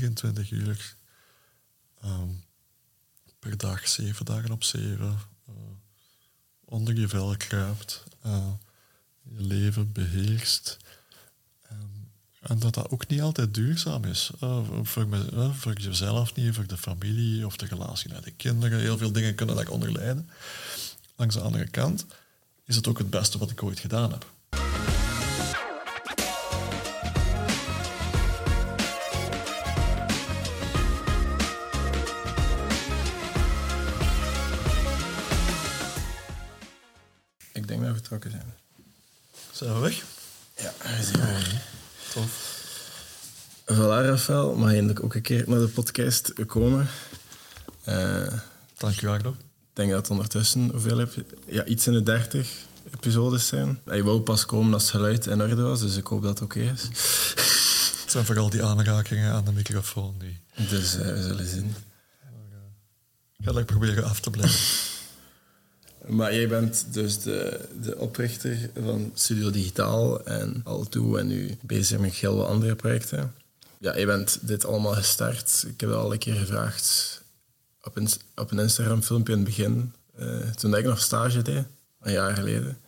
24 uur ehm, per dag, zeven dagen op zeven, uh, onder je vel kruipt, uh, je leven beheerst. En, en, dat dat ook niet altijd duurzaam is. Uh, voor, me, voor jezelf niet, voor de familie of de relatie naar de kinderen. Heel veel dingen kunnen daaronder lijden. Langs de andere kant is het ook het beste wat ik ooit gedaan heb. Vertrokken zijn. Zijn we weg? Ja, we zijn weg. Tof. Voilà, Rafael. Mag je ook een keer naar de podcast komen? Uh, Dank je wel, Ik denk dat ondertussen, hoeveel heb je? Ja, iets in de dertig episodes zijn. Je wou pas komen als het geluid in orde was, dus ik hoop dat het oké is. Het zijn vooral die aanrakingen aan de microfoon. Die... Dus uh, we zullen zien. Ik ga ik proberen af te blijven. Maar jij bent dus de, de oprichter van Studio Digitaal en al toe en nu bezig met heel wat andere projecten. Ja, je bent dit allemaal gestart. Ik heb al een keer gevraagd op een, op een Instagram-filmpje in het begin, uh, toen ik nog stage deed, een jaar geleden.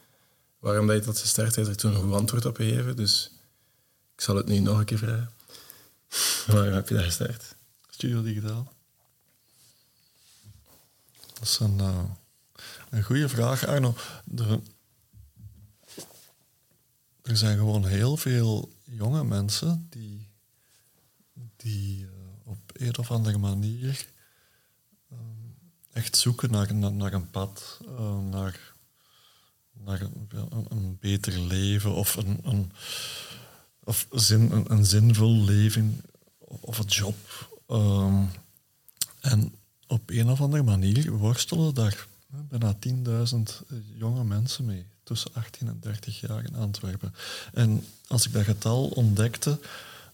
Waarom dat je dat gestart hebt, heb ik toen een goed antwoord op gegeven. Dus ik zal het nu nog een keer vragen. Waarom heb je dat gestart? Studio Digitaal. Dat is een... Uh een goede vraag, Arno. Er, er zijn gewoon heel veel jonge mensen die, die uh, op een of andere manier uh, echt zoeken naar, naar, naar een pad, uh, naar, naar een, beter leven of een, een, of zin, een, zinvol leven of een job. Um, en op een of andere manier worstelen daar bijna 10.000 eh, jonge mensen mee, tussen 18 en 30 jaar in Antwerpen. En als ik dat getal ontdekte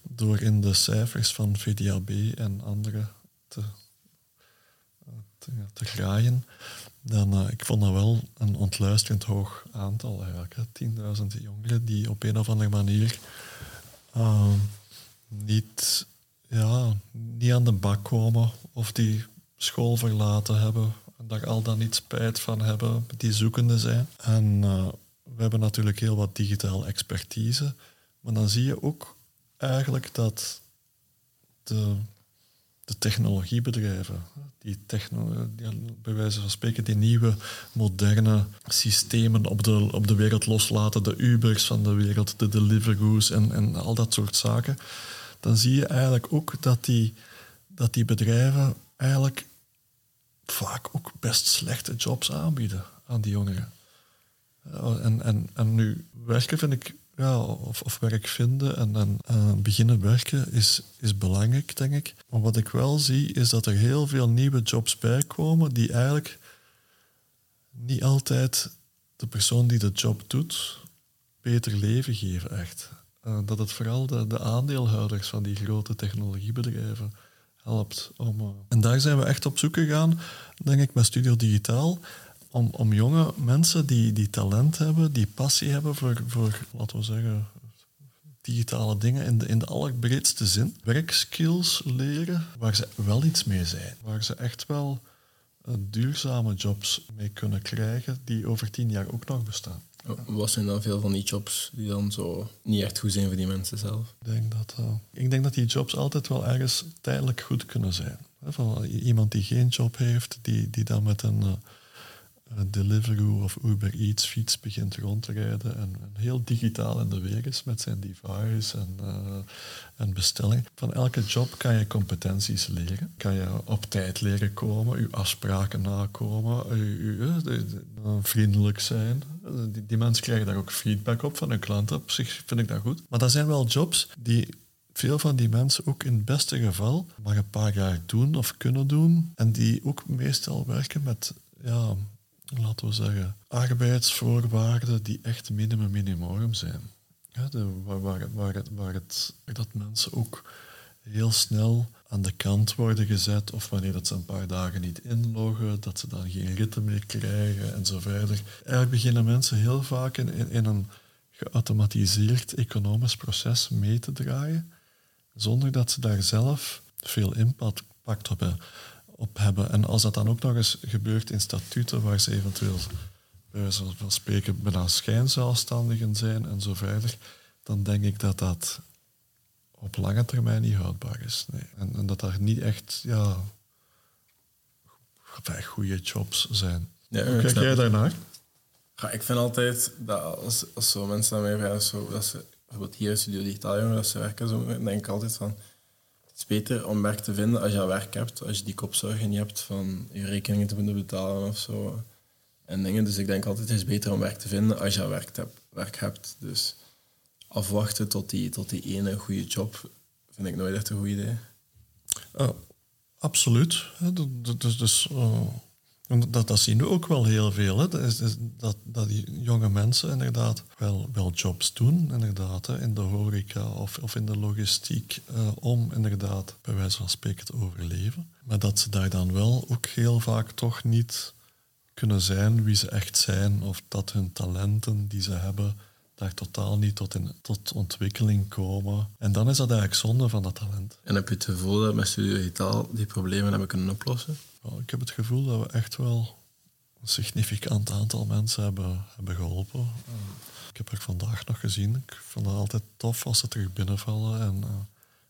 door in de cijfers van VDAB en andere te, eh, te, graaien, dan uh, ik vond dat wel een ontluisterend hoog aantal eigenlijk. 10.000 jongeren die op een of andere manier uh, niet, ja, niet aan de bak komen of die school verlaten hebben daar al dan niet spijt van hebben, die zoekende zijn. En uh, we hebben natuurlijk heel wat digitaal expertise, maar dan zie je ook eigenlijk dat de, de technologiebedrijven, die, techno, die, bij wijze van spreken die nieuwe moderne systemen op de, op de wereld loslaten, de Ubers van de wereld, de Deliveroo's en, en al dat soort zaken, dan zie je eigenlijk ook dat die, dat die bedrijven eigenlijk vaak ook best slechte jobs aanbieden aan die jongeren. En, en, en nu, werken vind ik, ja, of, of werk vinden en, uh, beginnen werken is, is belangrijk, denk ik. Maar wat ik wel zie, is dat er heel veel nieuwe jobs bijkomen die eigenlijk niet altijd de persoon die de job doet beter leven geven, echt. Uh, dat het vooral de, de aandeelhouders van die grote technologiebedrijven helpt. Om, uh... En daar zijn we echt op zoek gegaan, denk ik, met Studio Digitaal. Om, om jonge mensen die, die talent hebben, die passie hebben voor, voor, laten we zeggen, digitale dingen in de, in de allerbreedste zin. Werkskills leren waar ze wel iets mee zijn. Waar ze echt wel uh, duurzame jobs mee kunnen krijgen die over tien jaar ook nog bestaan. Wat zijn dan veel van die jobs die dan zo niet echt goed zijn voor die mensen zelf? Ik denk dat, uh, ik denk dat die jobs altijd wel ergens tijdelijk goed kunnen zijn. Van iemand die geen job heeft, die, die dan met een, uh, Deliveroo of Uber Eats fiets begint rond te en, heel digitaal in de weg is met zijn device en, uh, en bestelling. Van elke job kan je competenties leren. Kan je op tijd leren komen, je afspraken nakomen, je, vriendelijk zijn. Die, die mensen krijgen daar ook feedback op van hun klanten. Op zich vind ik dat goed. Maar dat zijn wel jobs die veel van die mensen ook in het beste geval maar een paar jaar doen of kunnen doen. En die ook meestal werken met, ja, laten we zeggen, arbeidsvoorwaarden die echt minimum minimorum zijn. Ja, de, waar, waar, waar, dat mensen ook heel snel aan de kant worden gezet of wanneer dat ze een paar dagen niet inloggen, dat ze dan geen ritten meer krijgen en zo verder. Eigenlijk beginnen mensen heel vaak in, in, in een geautomatiseerd economisch proces mee te draaien, zonder dat ze daar zelf veel impact op, op hebben. En als dat dan ook nog eens gebeurt in statuten waar ze eventueel bij wijze van spreken bijna schijnzelfstandigen zijn en zo verder, dan denk ik dat dat op lange termijn niet houdbaar is. Nee. En, en, dat daar niet echt ja, goede jobs zijn. Ja, Hoe kijk jij daarnaar? Ja, ik vind altijd dat als, als zo mensen aan mij vragen, zo, dat ze bijvoorbeeld hier in Studio Digitaal dat ze werken, zo, dan denk ik altijd van het is beter om werk te vinden als je al werk hebt, als je die kopzorgen niet hebt van je rekeningen te moeten betalen of zo. En dingen. Dus ik denk altijd het is beter om werk te vinden als je al werk hebt. Werk hebt. Dus afwachten tot die, tot die ene goede job vind ik nooit echt een goed idee. Uh, absoluut. Dus, dus, uh, dat, dat zien we ook wel heel veel. Hè. Dat, is, dat, dat die jonge mensen inderdaad wel, wel jobs doen, inderdaad, hè, in de horeca of, of in de logistiek, uh, om inderdaad bij wijze van spreken te overleven. Maar dat ze daar dan wel ook heel vaak toch niet kunnen zijn wie ze echt zijn, of dat hun talenten die ze hebben daar totaal niet tot, in, tot ontwikkeling komen. En dan is dat eigenlijk zonde van dat talent. En heb je het gevoel dat met Studio Digitaal die problemen hebben kunnen oplossen? Ik heb het gevoel dat we echt wel een significant aantal mensen hebben, hebben geholpen. Ik heb er vandaag nog gezien. Ik vond het altijd tof als ze terug binnenvallen en uh,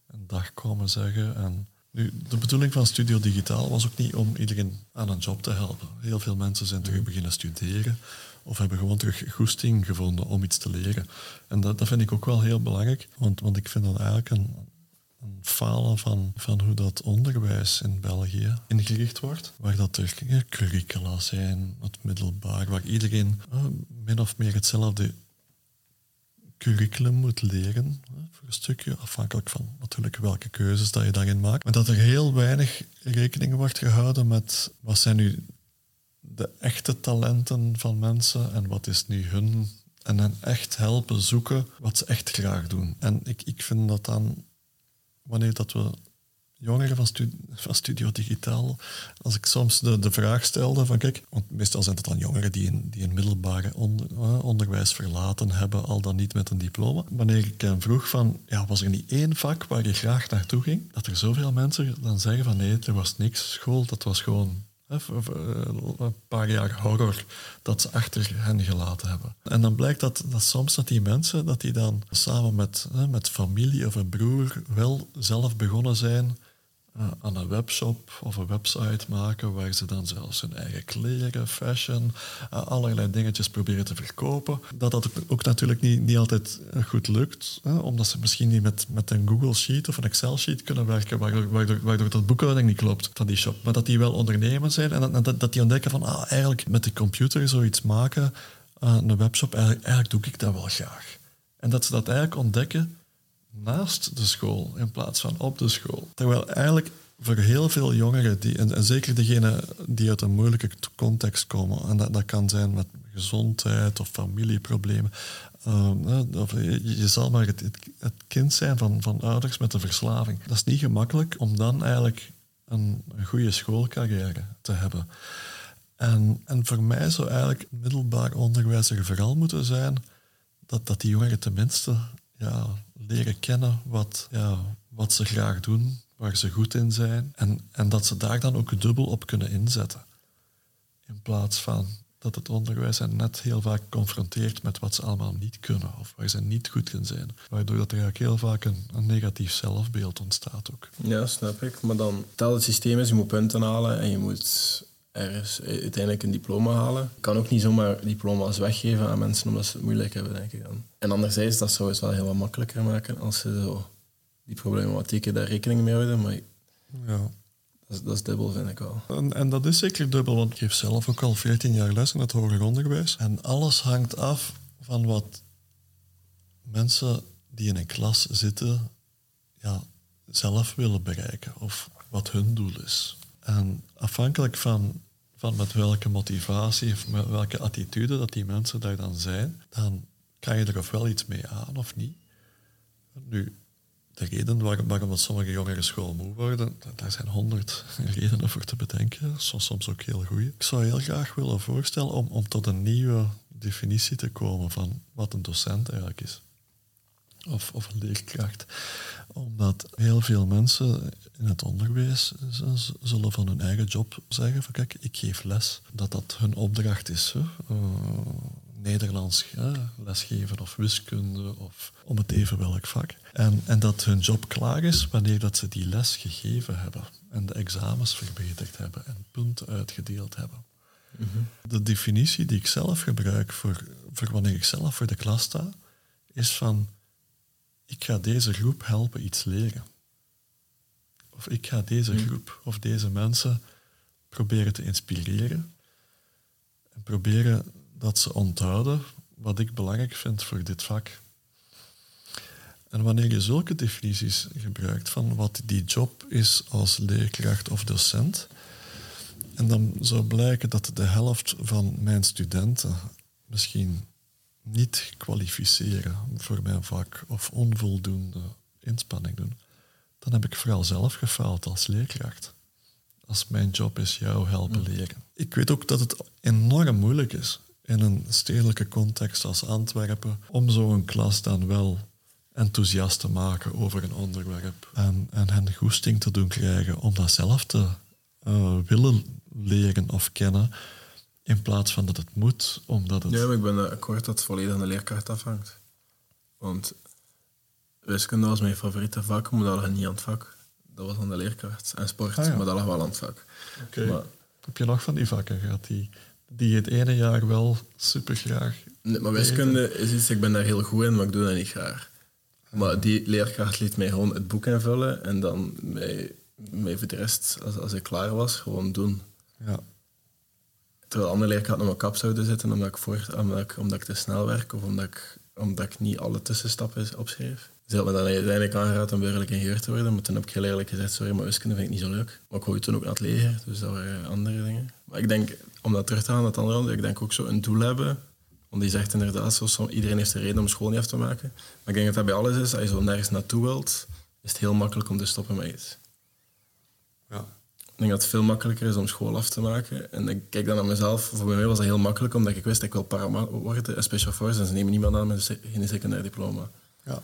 een dag komen zeggen. En nu, de bedoeling van Studio Digitaal was ook niet om iedereen aan een job te helpen. Heel veel mensen zijn terug beginnen studeren of hebben gewoon terug goesting gevonden om iets te leren. En dat, dat vind ik ook wel heel belangrijk, want, want ik vind dat eigenlijk een, een falen van, van hoe dat onderwijs in België ingericht wordt. Waar dat er curricula zijn, het middelbaar, waar iedereen uh, min of meer hetzelfde curriculum moet leren. voor een stukje, afhankelijk van natuurlijk welke keuzes dat je daarin maakt. Maar dat er heel weinig rekening wordt gehouden met wat zijn nu de echte talenten van mensen en wat is nu hun. En hen echt helpen zoeken wat ze echt graag doen. En ik, ik vind dat dan, wanneer dat we jongeren van, Studio Digitaal, als ik soms de, de vraag stelde van kijk, want meestal zijn het dan jongeren die een, die middelbare eh, onderwijs verlaten hebben, al dan niet met een diploma. Wanneer ik hen vroeg van, ja, was er niet één vak waar je graag naartoe ging, dat er zoveel mensen dan zeggen van nee, er was niks school, dat was gewoon een paar jaar horror dat ze achter hen gelaten hebben. En dan blijkt dat, dat soms dat die mensen, dat die dan samen met, met familie of een broer wel zelf begonnen zijn aan een webshop of een website maken waar ze dan zelfs hun eigen kleren, fashion, uh, allerlei dingetjes proberen te verkopen. Dat dat ook natuurlijk niet, niet altijd goed lukt, hè, omdat ze misschien niet met, met een Google Sheet of een Excel Sheet kunnen werken, waardoor, dat boekhouding niet klopt van die shop. Maar dat die wel ondernemen zijn en dat, die ontdekken van ah, eigenlijk met de computer zoiets maken, uh, een webshop, eigenlijk doe ik dat wel graag. En dat ze dat eigenlijk ontdekken naast de school in plaats van op de school. Terwijl eigenlijk voor heel veel jongeren, die, en, zeker degenen die uit een moeilijke context komen, en dat, dat kan zijn met gezondheid of familieproblemen, uh, of je, zal maar het, het, kind zijn van, van ouders met een verslaving. Dat is niet gemakkelijk om dan eigenlijk een, een goede schoolcarrière te hebben. En, en voor mij zou eigenlijk middelbaar onderwijs er vooral moeten zijn dat, dat die jongeren tenminste ja, leren kennen wat, ja, wat ze graag doen, waar ze goed in zijn. En, en dat ze daar dan ook dubbel op kunnen inzetten. In plaats van dat het onderwijs hen net heel vaak confronteert met wat ze allemaal niet kunnen of waar ze niet goed in zijn. Waardoor dat er eigenlijk heel vaak een, een negatief zelfbeeld ontstaat ook. Ja, snap ik. Maar dan, tel het systeem is, je moet punten halen en je moet ergens uiteindelijk een diploma halen. Ik kan ook niet zomaar diploma's weggeven aan mensen omdat ze het moeilijk hebben, denk ik dan. En anderzijds, dat zou het wel heel wat makkelijker maken als ze zo die problematieken daar rekening mee houden. Maar ja. dat, is, dat is dubbel, vind ik wel. En, en, dat is zeker dubbel, want ik geef zelf ook al 14 jaar les in het hoger onderwijs. En alles hangt af van wat mensen die in een klas zitten ja, zelf willen bereiken of wat hun doel is. En afhankelijk van, van met welke motivatie of met welke attitude dat die mensen daar dan zijn, dan kan je er ofwel iets mee aan of niet. Nu, de reden waarom, sommige jongeren schoolmoe worden, daar zijn honderd redenen voor te bedenken, soms, soms ook heel goede. Ik zou heel graag willen voorstellen om, om tot een nieuwe definitie te komen van wat een docent eigenlijk is. Of, of een leerkracht. Omdat heel veel mensen in het onderwijs zullen van hun eigen job zeggen van kijk, ik geef les. Dat dat hun opdracht is. Hè. Eh, Nederlands lesgeven of wiskunde of om het even welk vak. En, en dat hun job klaar is wanneer dat ze die les gegeven hebben en de examens verbeterd hebben en punten uitgedeeld hebben. De definitie die ik zelf gebruik voor, voor wanneer ik zelf voor de klas sta, is van ik ga deze groep helpen iets leren. Of ik ga deze groep of deze mensen proberen te inspireren en proberen dat ze onthouden wat ik belangrijk vind voor dit vak. En wanneer je zulke definities gebruikt van wat die job is als leerkracht of docent, en dan zou blijken dat de helft van mijn studenten misschien niet kwalificeren voor mijn vak of onvoldoende inspanning doen, dan heb ik vooral zelf gefaald als leerkracht. Als mijn job is jou helpen leren. Ik weet ook dat het enorm moeilijk is in een stedelijke context als Antwerpen om zo'n klas dan wel enthousiast te maken over een onderwerp en, en hen goesting te doen krijgen om dat zelf te eh, willen leren of kennen, in plaats van dat het moet, omdat het... Ja, maar ik ben akkoord dat het volledig aan de leerkracht afhangt. Want wiskunde was mijn favoriete vak, maar dat lag niet aan het vak. Dat was aan de leerkracht. En sport, Ah, ja. maar dat lag wel aan het vak. Oké. Maar, Heb je nog van die vakken gehad die, die het ene jaar wel super graag... nee, maar wiskunde is iets, ik ben daar heel goed in, maar ik doe dat niet graag. Maar die leerkracht liet mij gewoon het boek invullen en dan mij, mij voor de rest, als, als ik klaar was, gewoon doen. Ja, Terwijl andere leerkrachten op mijn kap zouden zitten omdat ik, voor, omdat ik, omdat ik te snel werk of omdat ik, omdat ik niet alle tussenstappen opschreef. Ze had me dan uiteindelijk aangeraad om burgerlijk ingenieur te worden, maar toen heb ik heel eerlijk gezegd, sorry, maar wiskunde vind ik niet zo leuk. Maar ik wou toen ook naar het leger, dus dat waren andere dingen. Maar ik denk, om dat terug te gaan naar het andere, ik denk ook zo een doel hebben. Want die zegt inderdaad, zo, iedereen heeft een reden om school niet af te maken. Maar ik denk dat dat bij alles is, als je zo nergens naartoe wilt, is het heel makkelijk om te stoppen met iets. ja. Ik denk dat het veel makkelijker is om school af te maken. En ik kijk dan naar mezelf. Voor mij was dat heel makkelijk, omdat ik wist dat ik wil para worden en special forces. En ze nemen niemand aan met een secundair diploma. ja.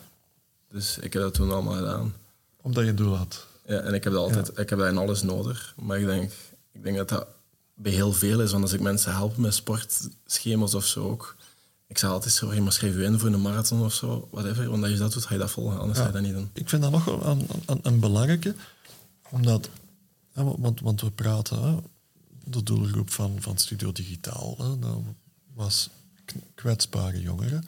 Dus ik heb dat toen allemaal gedaan. Omdat je een doel had. Ja, en ik heb dat altijd, ik heb dat in alles nodig. Maar ik denk, ik denk dat dat bij heel veel is. Want als ik mensen help met sportschema's of zo ook. Ik zeg altijd je maar schrijf je in voor een marathon of zo, whatever. Want als je dat doet, ga je dat volgen, anders ga je dat niet doen. Ik vind dat nog een, een, een belangrijke, omdat, want, want we praten, de doelgroep van, van Studio Digitaal, dat was kwetsbare jongeren.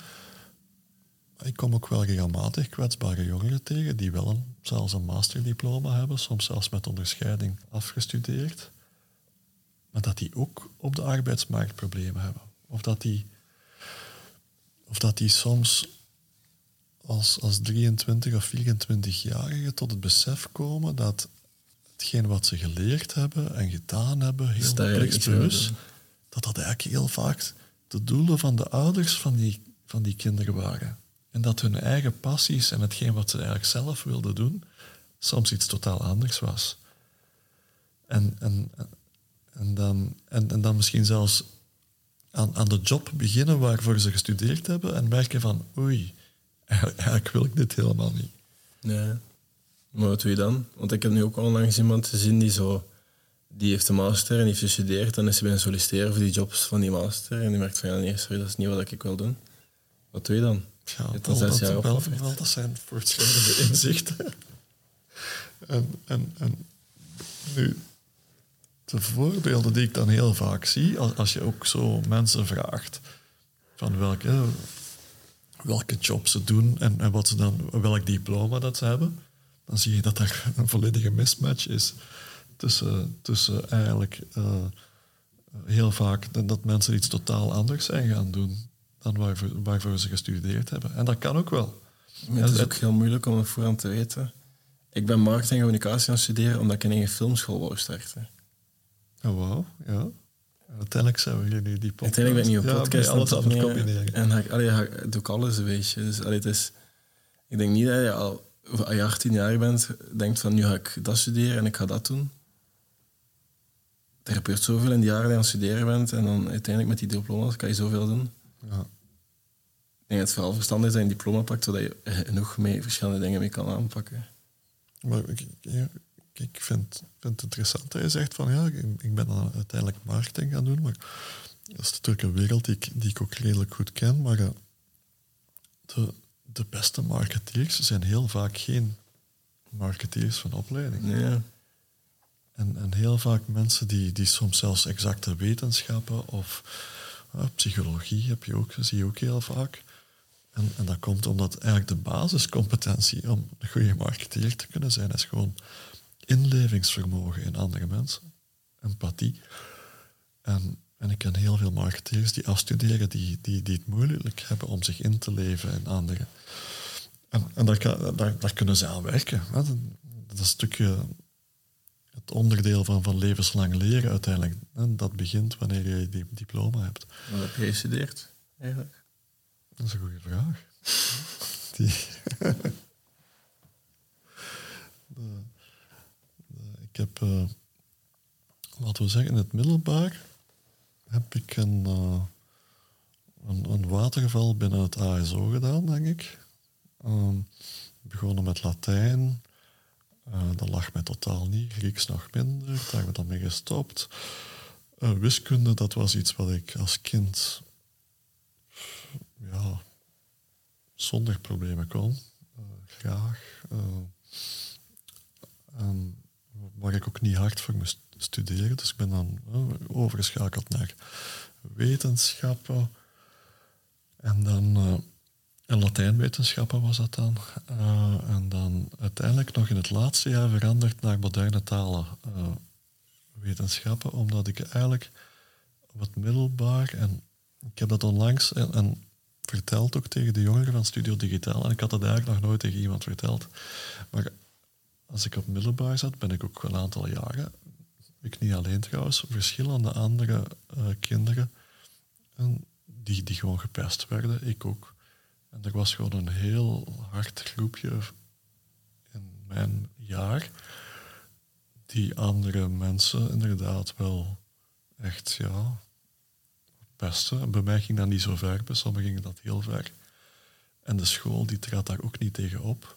Ik kom ook wel regelmatig kwetsbare jongeren tegen die wel een, zelfs een masterdiploma hebben, soms zelfs met onderscheiding afgestudeerd, maar dat die ook op de arbeidsmarkt problemen hebben. Of dat die, of dat die soms als, als 23 of 24-jarigen tot het besef komen dat hetgeen wat ze geleerd hebben en gedaan hebben, heel plichtsbewust, dat dat eigenlijk heel vaak de doelen van de ouders van die, van die kinderen waren. En dat hun eigen passies en hetgeen wat ze eigenlijk zelf wilden doen, soms iets totaal anders was. En, en, en, dan, en, en dan misschien zelfs aan, aan de job beginnen waarvoor ze gestudeerd hebben en merken van oei, eigenlijk, eigenlijk wil ik dit helemaal niet. Nee. Maar wat doe je dan? Want ik heb nu ook onlangs iemand gezien die zo... Die heeft een master en die heeft gestudeerd en is bij een solliciteren voor die jobs van die master. En die merkt van, ja nee, sorry, dat is niet wat ik wil doen. Wat doe je dan? Ja, Je hebt al zes dat, jaar wel, opgeoffered. wel, dat zijn voortschrijdende inzichten. en, en, en nu, de voorbeelden die ik dan heel vaak zie, als, als je ook zo mensen vraagt van welke, welke job ze doen en, en wat ze dan, welk diploma dat ze hebben, dan zie je dat er een volledige mismatch is tussen, tussen eigenlijk eh, heel vaak dat- dat mensen iets totaal anders zijn gaan doen dan waarvoor, waarvoor ze gestudeerd hebben. En dat kan ook wel. Maar het is ook heel moeilijk om het voorhand te weten. Ik ben marketing en communicatie aan het studeren omdat ik in een filmschool wou starten. Oh, wauw, ja. Uiteindelijk zijn we nu die podcast. Uiteindelijk ben ik niet ja, op podcast alles aan het combineren. En allee, doe ik alles een beetje. Dus, allee, het is, ik denk niet dat je al als je 18 jaar bent, denkt van nu ga ik dat studeren en ik ga dat doen. Er gebeurt zoveel in die jaren dat je aan het studeren bent en dan uiteindelijk met die diploma's kan je zoveel doen. Ja. denk dat het vooral verstandig is dat je een diploma pakt, zodat je eh, nog mee verschillende dingen mee kan aanpakken. Maar ik, ja, ik vind, vind het interessant dat je zegt van ja, ik, ik ben dan uiteindelijk marketing gaan doen, maar dat is natuurlijk een wereld die ik, die ik ook redelijk goed ken, maar uh, de, de beste marketeers zijn heel vaak geen marketeers van opleiding. En, en heel vaak mensen die, die soms zelfs exacte wetenschappen of uh, psychologie heb je ook, zie je ook heel vaak. En, en dat komt omdat eigenlijk de basiscompetentie om een goede marketeer te kunnen zijn, is gewoon inlevingsvermogen in andere mensen, empathie. En, en ik ken heel veel marketeers die afstuderen, die, die, die het moeilijk hebben om zich in te leven in anderen. En, en daar, kan, daar, daar kunnen ze aan werken. Hè. Dat, is een stukje het onderdeel van, van levenslang leren uiteindelijk. En dat begint wanneer je die diploma hebt. Wat heb je gestudeerd eigenlijk? Dat is een goede vraag. Die de, de, ik heb, uh, laten we zeggen, in het middelbaar heb ik een, uh, een, waterval binnen het ASO gedaan, denk ik. Um, begonnen met Latijn. Uh, dat lag mij totaal niet. Grieks nog minder. Daar hebben we dan mee gestopt. wiskunde, dat was iets wat ik als kind ja, zonder problemen kon. Graag. En waar ik ook niet hard voor moest studeren. Dus ik ben dan uh, overgeschakeld naar wetenschappen. En dan... en Latijnwetenschappen was dat dan. en dan uiteindelijk nog in het laatste jaar veranderd naar moderne talen wetenschappen, omdat ik eigenlijk op het middelbaar, en ik heb dat onlangs, en, en verteld ook tegen de jongeren van Studio Digitaal. En ik had dat eigenlijk nog nooit tegen iemand verteld. Maar als ik op middelbaar zat, ben ik ook een aantal jaren, ik niet alleen trouwens, verschillende andere uh, kinderen en die, die gewoon gepest werden. Ik ook. En er was gewoon een heel hard groepje in mijn jaar die andere mensen inderdaad wel echt, ja, pesten. Bij mij ging dat niet zo ver, bij sommigen ging dat heel ver. En de school die trad daar ook niet tegen op.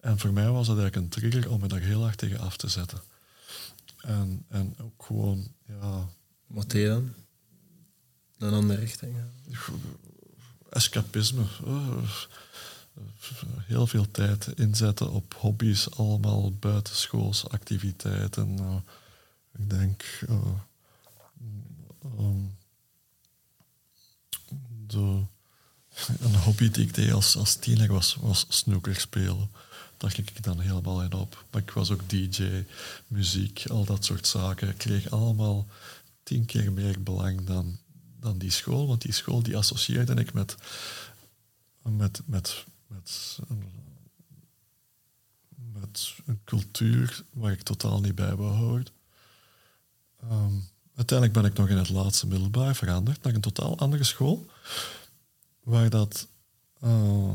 En voor mij was dat eigenlijk een trigger om me daar heel hard tegen af te zetten. En, en ook gewoon, ja... Wat deed dan? Een andere richting? Escapisme. Oh, heel veel tijd inzetten op hobby's, allemaal buitenschoolse activiteiten. Uh, ik denk... Uh, um, de, een hobby die ik deed als, als tiener was, was snooker spelen. Daar ging ik dan helemaal in op. Maar ik was ook DJ, muziek, al dat soort zaken. Ik kreeg allemaal tien keer meer belang dan, dan die school. Want die school die associeerde ik met, met, met, met, een, met een cultuur waar ik totaal niet bij behoorde. Um, Uiteindelijk ben ik nog in het laatste middelbaar veranderd naar een totaal andere school, waar dat, uh,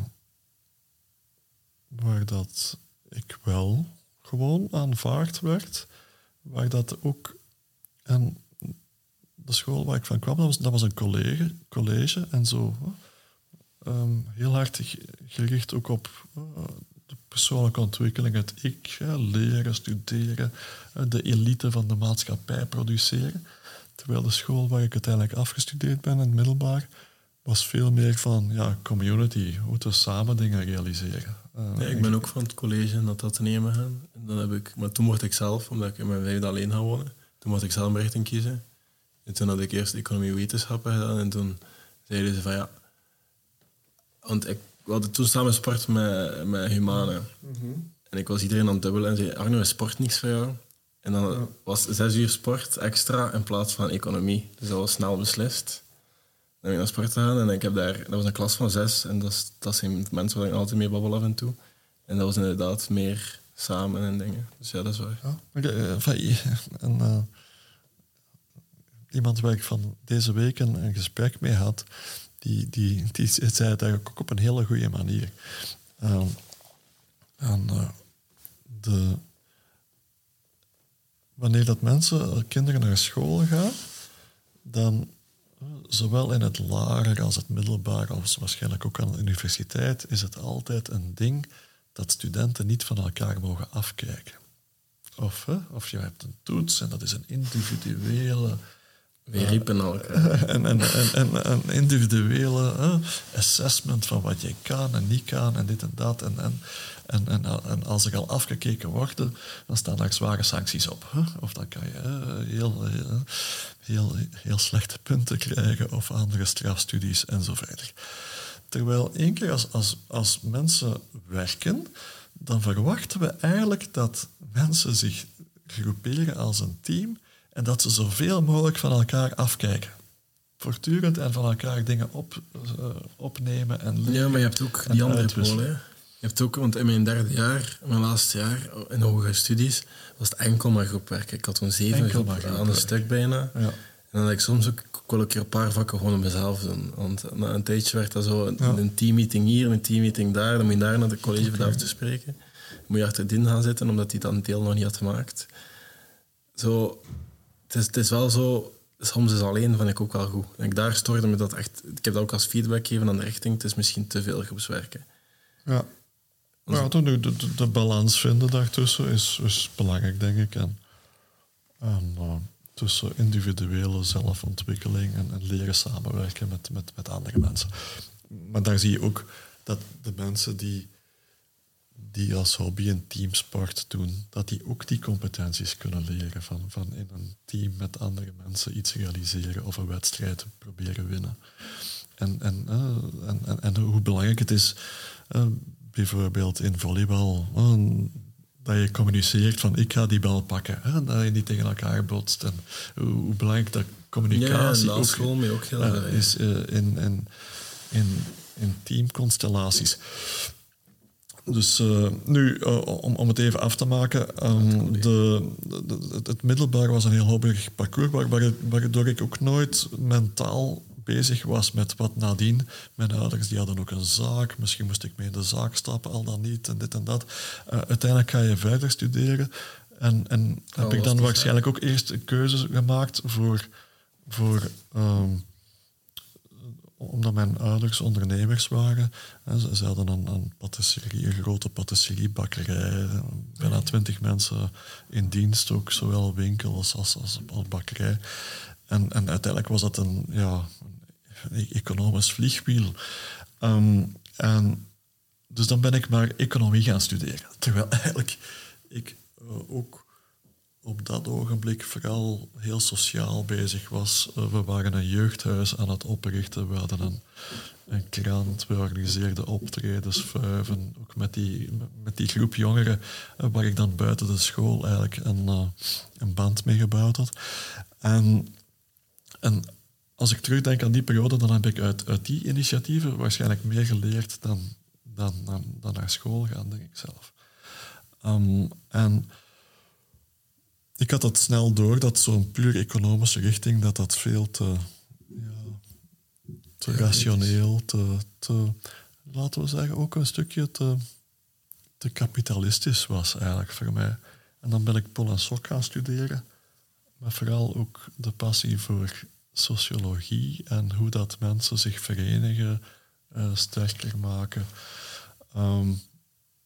waar dat ik wel gewoon aanvaard werd, waar dat ook, en de school waar ik van kwam, dat was, een college, college en zo. Um, heel hard gericht ook op uh, de persoonlijke ontwikkeling, het ik, leren, studeren, de elite van de maatschappij produceren. Terwijl de school waar ik uiteindelijk afgestudeerd ben, in het middelbaar, was veel meer van ja, community. Hoe we samen dingen realiseren. Uh, ik ben ook van het college naar dat nemen gaan. En dan heb ik, maar toen mocht ik zelf, omdat ik in mijn vijfde alleen ga wonen, toen mocht ik zelf mijn richting kiezen. En toen had ik eerst economie wetenschappen gedaan en toen zeiden ze van ja... Want ik, hadden toen samen sport met, met Humane. Mm En ik was iedereen aan het dubbelen en zei, Arno, is sport niks voor jou? En dan was zes uur sport extra in plaats van economie. Dus dat was snel beslist. Naar gegaan en ik heb daar... Dat was een klas van zes en dat, dat zijn mensen waar ik altijd mee babbel af en toe. En dat was inderdaad meer samen en dingen. Dus ja, dat is waar. Okay, en, uh, iemand waar ik van deze week een, gesprek mee had, die, die, die zei het eigenlijk ook op een hele goede manier. Uh, en uh, de wanneer dat mensen, kinderen naar school gaan, dan zowel in het lager als het middelbaar, als waarschijnlijk ook aan de universiteit, is het altijd een ding dat studenten niet van elkaar mogen afkijken. Of, of je hebt een toets en dat is een individuele we riepen. En een, individuele assessment van wat je kan en niet kan en dit en dat. En, en, en, als er al afgekeken wordt, dan staan daar zware sancties op. Of dan kan je heel, heel, heel, slechte punten krijgen of andere strafstudies en zo verder. Terwijl één keer als, als, als mensen werken, dan verwachten we eigenlijk dat mensen zich groeperen als een team en dat ze zoveel mogelijk van elkaar afkijken. Voortdurend en van elkaar dingen op, uh, opnemen en leren. Ja, maar je hebt ook die andere pool. Hè? Je hebt ook, want in mijn derde jaar, mijn laatste jaar in hogere studies, was het enkel maar groepwerk. Ik had toen zeven groepen aan een stuk bijna. Ja. En dan had ik soms ook, ik wil een keer een paar vakken gewoon op mezelf doen. Want na een tijdje werd dat zo een, een teammeeting hier, een teammeeting daar. Dan moet je daar naar de college okay. af te spreken. Dan moet je achter din gaan zitten, omdat hij dan deel nog niet had gemaakt. Zo, het is, het is wel zo, soms is alleen vind ik ook wel goed. En ik daar stoorde me dat echt, ik heb dat ook als feedback gegeven aan de richting, het is misschien te veel groepswerken. Ja. Ja, de, de, de, balans vinden daartussen is, is belangrijk, denk ik. En, en uh, tussen individuele zelfontwikkeling en, en, leren samenwerken met, met, met andere mensen. Maar daar zie je ook dat de mensen die die als hobby een teamsport doen, dat die ook die competenties kunnen leren van, van in een team met andere mensen iets realiseren of een wedstrijd proberen winnen. En, en, uh, en, en, en, hoe belangrijk het is, uh, bijvoorbeeld in volleybal, uh, dat je communiceert van ik ga die bal pakken, en dat je niet tegen elkaar botst. En hoe, hoe belangrijk dat communicatie ja, ook, ook heel is in, in, in, in teamconstellaties. Dus uh, nu, uh, om, om het even af te maken, um, de, de, het middelbaar was een heel hobberig parcours, waardoor ik ook nooit mentaal bezig was met wat nadien. Mijn ouders die hadden ook een zaak, misschien moest ik mee in de zaak stappen, al dan niet, en dit en dat. Uh, uiteindelijk ga je verder studeren. En, en heb ik dan waarschijnlijk ook eerst een keuze gemaakt voor, voor um, omdat mijn ouders ondernemers waren. Ze, ze hadden een, een patisserie, een grote patisseriebakkerij. Bijna twintig mensen in dienst, ook zowel winkel als, als, als, bakkerij. En, en uiteindelijk was dat een, ja, een economisch vliegwiel. Um, en dus dan ben ik maar economie gaan studeren. Terwijl eigenlijk ik uh, ook op dat ogenblik vooral heel sociaal bezig was. Eh, we waren een jeugdhuis aan het oprichten. We hadden een, een krant, we organiseerden optredens, vuiven. Ook met die, met die groep jongeren eh, waar ik dan buiten de school eigenlijk een, uh, een band mee gebouwd had. En, en als ik terugdenk aan die periode, dan heb ik uit, uit die initiatieven waarschijnlijk meer geleerd dan, dan, dan, naar school gaan, denk ik zelf. Um, en ik had dat snel door, dat zo'n puur economische richting, dat dat veel te, ja, te rationeel, te, te, laten we zeggen, ook een stukje te, te kapitalistisch was eigenlijk voor mij. En dan ben ik Pol en Sok gaan studeren, maar vooral ook de passie voor sociologie en hoe dat mensen zich verenigen, uh, sterker maken. Um,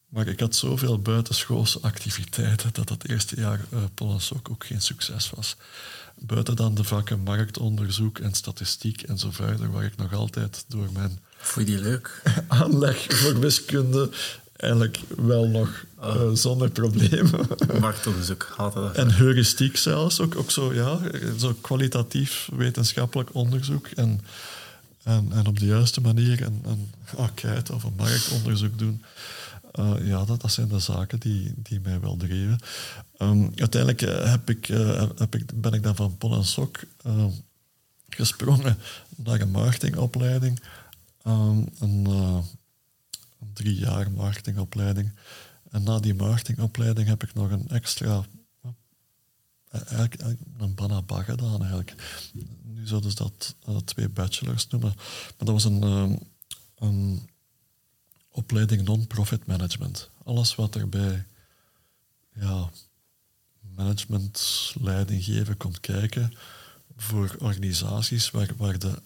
maar ik had zoveel buitenschoolse activiteiten dat dat eerste jaar uh, ook geen succes was. Buiten dan de vakken marktonderzoek en statistiek en zo verder, waar ik nog altijd door mijn... Vond je die leuk? aanleg voor wiskunde eigenlijk wel nog uh, zonder problemen. Marktonderzoek, haat dat. En heuristiek zelfs, ook, ook zo, ja, zo kwalitatief wetenschappelijk onderzoek. En, en, en op de juiste manier een, een enquête of een marktonderzoek doen. Uh, ja, dat, dat zijn de zaken die, die mij wel dreven. Um, uiteindelijk uh, heb ik, uh, heb ik, ben ik dan van Pol en Sok gesprongen naar een marketingopleiding. Een, een, drie jaar marketingopleiding. En na die marketingopleiding heb ik nog een extra eigenlijk een banaba gedaan eigenlijk. Nu zouden ze dat twee bachelors noemen. Maar dat was een, een opleiding non-profit management. Alles wat er bij ja, management, leiding geven komt kijken, voor organisaties waar, waar, de,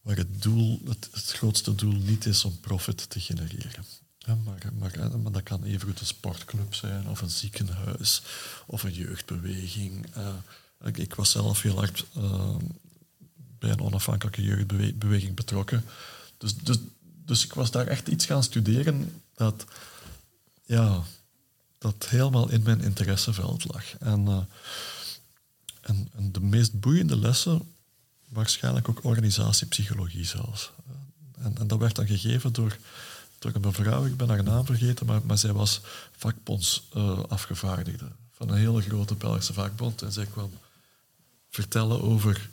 waar het, doel, het, grootste doel niet is om profit te genereren. Maar, maar, maar, dat kan even goed een sportclub zijn, of een ziekenhuis, of een jeugdbeweging. Uh, ik, was zelf heel hard uh, bij een onafhankelijke jeugdbeweging betrokken. Dus, dus, dus ik was daar echt iets gaan studeren dat, ja, dat helemaal in mijn interesseveld lag. En, uh, en, de meest boeiende lessen, waarschijnlijk ook organisatiepsychologie zelfs. En, en dat werd dan gegeven door door een mevrouw, ik ben haar naam vergeten, maar, maar zij was vakbonds uh, afgevaardigde van een hele grote Belgische vakbond. En zij kwam vertellen over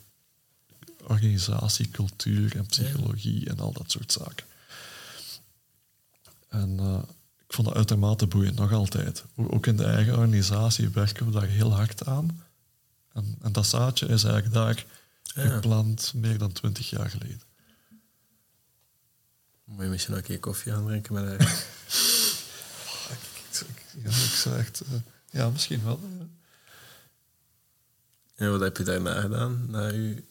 organisatie, cultuur en psychologie en al dat soort zaken. En uh, ik vond dat uitermate boeiend, nog altijd. Ook in de eigen organisatie werken we daar heel hard aan. En, en dat zaadje is eigenlijk daar ja. geplant meer dan twintig jaar geleden. Moet je misschien ook een keer koffie gaan drinken met haar? ja, ik zou echt... Uh, ja, misschien wel. En wat heb je daarna gedaan, na je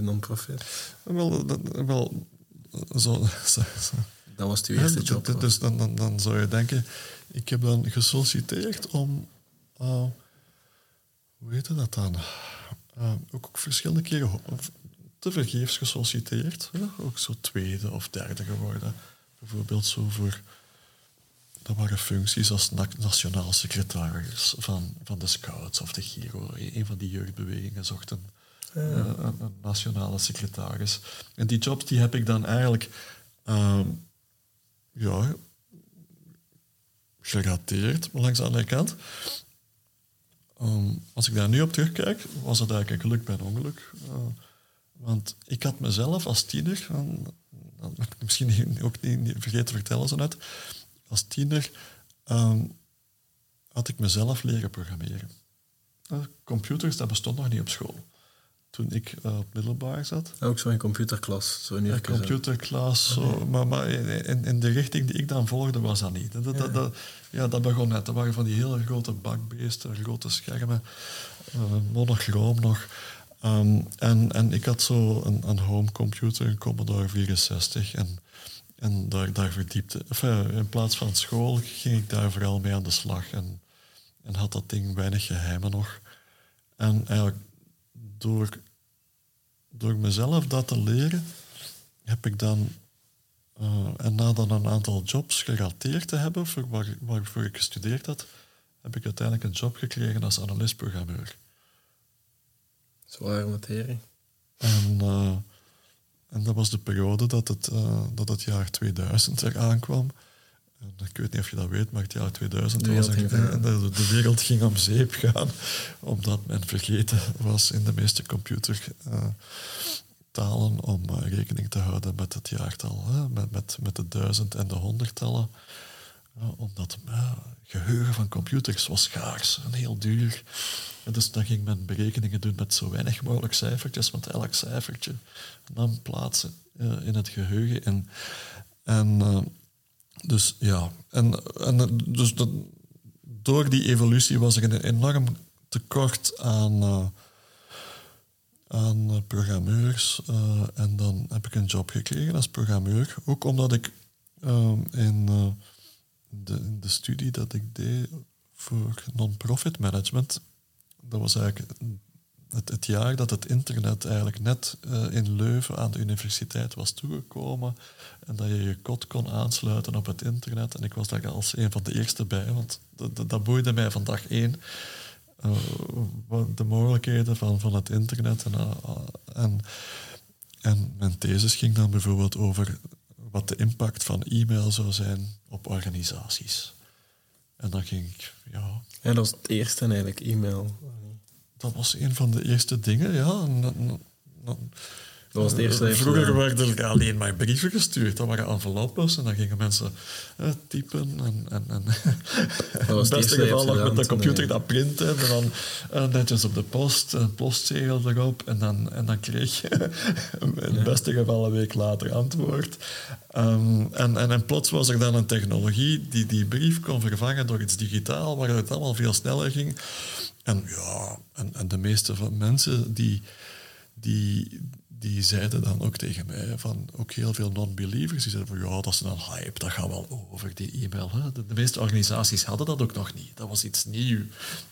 non-profit? Wel, wel zo, zo, zo. Dat was de eerste job. Ja, dus dan, dan, dan zou je denken, ik heb dan gesolliciteerd om... Uh, hoe heet dat dan? Uh, ook, ook verschillende keren te vergeefs gesolliciteerd. Ja, ook zo tweede of derde geworden. Bijvoorbeeld zo voor... Dat waren functies als nationaal secretaris van, van de Scouts of de Giro. Een van die jeugdbewegingen zocht een, een, een, nationale secretaris. En die jobs die heb ik dan eigenlijk... Uh, ja, gerateerd, langs de andere kant. Um, als ik daar nu op terugkijk, was het eigenlijk een geluk bij ongeluk. Uh, want ik had mezelf als tiener, dat heb ik misschien ook niet vergeten te vertellen zo net, als tiener um, had ik mezelf leren programmeren. computers, dat bestond nog niet op school. Toen ik uh, op middelbaar zat. Ook zo'n computerklas. Zo ja, computerklas. Zo, maar, maar in, in, de richting die ik dan volgde, was dat niet. Dat, dat, ja. Dat, ja, dat begon net. Dat waren van die hele grote bakbeesten, grote schermen, uh, monochroom nog. Um, en, en ik had zo een, een home computer, een Commodore 64. En, en daar, daar verdiepte... Enfin, in plaats van school ging ik daar vooral mee aan de slag. En, en had dat ding weinig geheimen nog. En eigenlijk door, door mezelf dat te leren, heb ik dan... Uh, en na dan een aantal jobs gerateerd te hebben, voor waar, waarvoor ik gestudeerd had, heb ik uiteindelijk een job gekregen als analist-programmeur. Zware materie. En, uh, en dat was de periode dat het, uh, dat het jaar 2000 eraan kwam. Ik weet niet of je dat weet, maar het jaar 2000 was een, en de, de, wereld ging om zeep gaan, omdat men vergeten was in de meeste computertalen uh, om rekening te houden met het jaartal, hè, met, met, met de duizend en de honderdtallen. omdat geheugen van computers was schaars en heel duur. En dus dan ging men berekeningen doen met zo weinig mogelijk cijfertjes, want elk cijfertje nam plaatsen uh, in het geheugen. En, en uh, dus ja, en, en dus dat, door die evolutie was er een enorm tekort aan, uh, aan programmeurs. en dan heb ik een job gekregen als programmeur. Ook omdat ik in de, de studie dat ik deed voor non-profit management dat was eigenlijk het, het, jaar dat het internet eigenlijk net uh, in Leuven aan de universiteit was toegekomen en dat je je kot kon aansluiten op het internet. En ik was daar als een van de eerste bij, want dat, boeide mij van dag één. Uh, de mogelijkheden van, van het internet. En, uh, en, en mijn thesis ging dan bijvoorbeeld over wat de impact van e-mail zou zijn op organisaties. En dan ging ik, ja... Dat was het eerste eigenlijk, e-mail dat was een van de eerste dingen, ja. Dat was het eerste dat hebt Vroeger gedaan. werden er alleen maar brieven gestuurd. Dat waren enveloppes en dan gingen mensen eh, typen. En, en, en in was het beste dat geval nog met de computer dat printen en dan eh, netjes op de post, een postzegel erop. En dan, en dan kreeg je in het beste geval een week later antwoord. Ehm, en, en, en plots was er dan een technologie die die brief kon vervangen door iets digitaal, waar het allemaal veel sneller ging. En ja, en, en de meeste van mensen die, die, die zeiden dan ook tegen mij, van ook heel veel non-believers, die zeiden van ja, dat is een hype, dat gaat wel over, die e-mail. Hè. De, de meeste organisaties hadden dat ook nog niet. Dat was iets nieuws.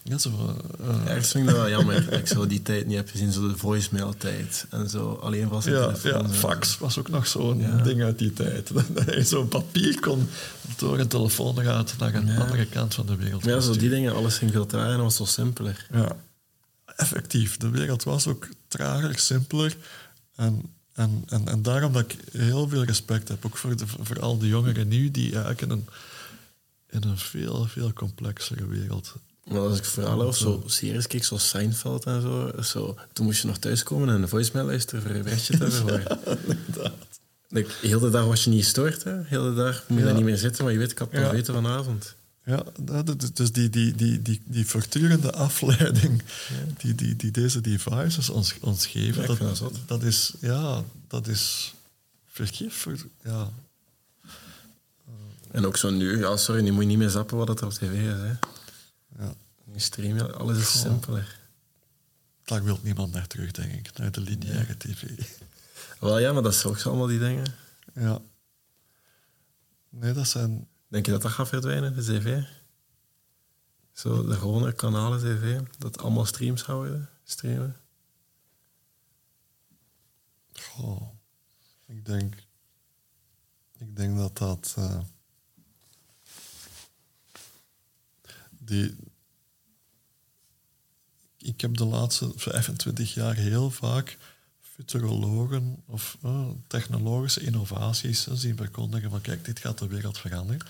Ja, zo, eh, Ja, ik vind dat wel jammer. dat ik zo die tijd niet heb gezien, zo de voicemail-tijd. En zo alleen was het ja, telefoon. ja, zo. fax was ook nog zo'n Ja. ding uit die tijd. Dat je zo'n papier kon door een telefoon gaat naar een andere kant van de wereld. Ja, zo die dingen, alles ging veel trager en was zo simpeler. Ja, effectief. De wereld was ook trager, simpeler. En, en, en, en daarom dat ik heel veel respect heb, ook voor, de, voor al de jongeren nu, die eigenlijk in een, in een veel, veel complexere wereld... Maar als ik verhalen of zo series keek, zoals Seinfeld en zo, zo, toen moest je nog thuiskomen en een voicemail luisteren voor een berichtje te hebben. Like, heel de dag was je niet gestoord, hè? Heel de dag moet je Ja. niet meer zitten, maar je weet, ik het Ja. weten vanavond. Ja, dat- dat- dus die, die, die, die, die voortdurende afleiding die, die, die deze devices ons, ons geven, Ja, dat dat is, ja, dat is vergif. voor- Ja, En ook zo nu, ja, sorry, nu moet je niet meer zappen wat er op tv is. Hè? ja. Je stream, ja, alles is simpeler. Daar wil niemand naar terug, denk ik, naar de lineaire tv. Wel ja, maar dat is ook zo allemaal die dingen. Ja. Nee, dat zijn... Denk je dat dat gaat verdwijnen, de tv? Zo, de gewone kanalen tv, dat allemaal streams houden, streamen. Goh, ik denk... Ik denk dat dat... eh, die... Ik heb de laatste 25 jaar heel vaak futurologen of eh, technologische innovaties eh, zien verkondigen van kijk, dit gaat de wereld veranderen.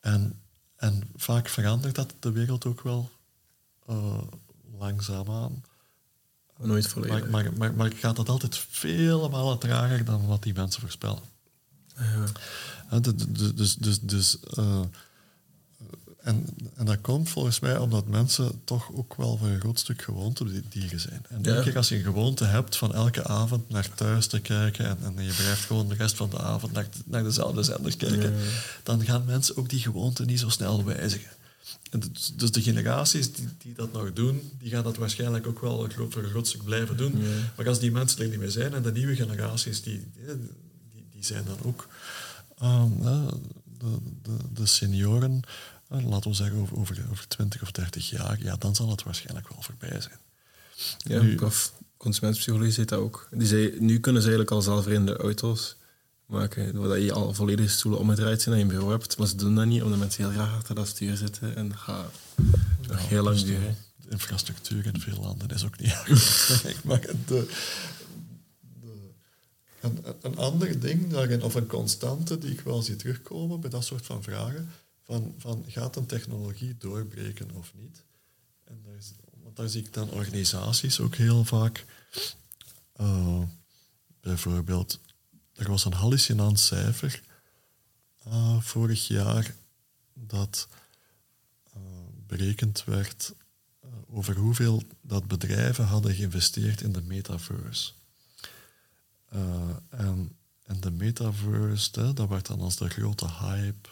En, en vaak verandert dat de wereld ook wel eh, langzaamaan. Nooit volledig. Maar, maar, maar, maar gaat dat altijd vele malen trager dan wat die mensen voorspellen. Ja. Dus, dus, dus, eh, en, en dat komt volgens mij omdat mensen toch ook wel voor een groot stuk gewoontedieren zijn. En Ja. denk ik, als je een gewoonte hebt van elke avond naar thuis te kijken en, en je blijft gewoon de rest van de avond naar, naar dezelfde zenders kijken, dan gaan mensen ook die gewoonte niet zo snel wijzigen. En dus, dus de generaties die, die dat nog doen, die gaan dat waarschijnlijk ook wel voor een groot stuk blijven doen. Maar als die mensen er niet meer zijn en de nieuwe generaties, die, die, die zijn dan ook ehm, eh, de, de, de senioren, laten we zeggen over, over, over 20 of 30 jaar, ja, dan zal het waarschijnlijk wel voorbij zijn. Ja, Nu- prof consumentenpsychologie zit dat ook. Die zei, nu kunnen ze eigenlijk al zelfrijdende auto's maken, doordat je al volledig stoelen omgedraaid zijn en je bureau hebt. Maar ze doen dat niet, omdat mensen heel graag achter dat stuur zitten. En dat gaat nog heel lang Dus duren. De infrastructuur in veel landen is ook niet goed. maar de, de, een, een ander ding, of een constante die ik wel zie terugkomen bij dat soort van vragen, van, van gaat een technologie doorbreken of niet? En daar, is, want daar zie ik dan organisaties ook heel vaak. eh, bijvoorbeeld, er was een hallucinant cijfer eh, vorig jaar dat eh, berekend werd over hoeveel dat bedrijven hadden geïnvesteerd in de metaverse. En, en de metaverse, dat werd dan als de grote hype.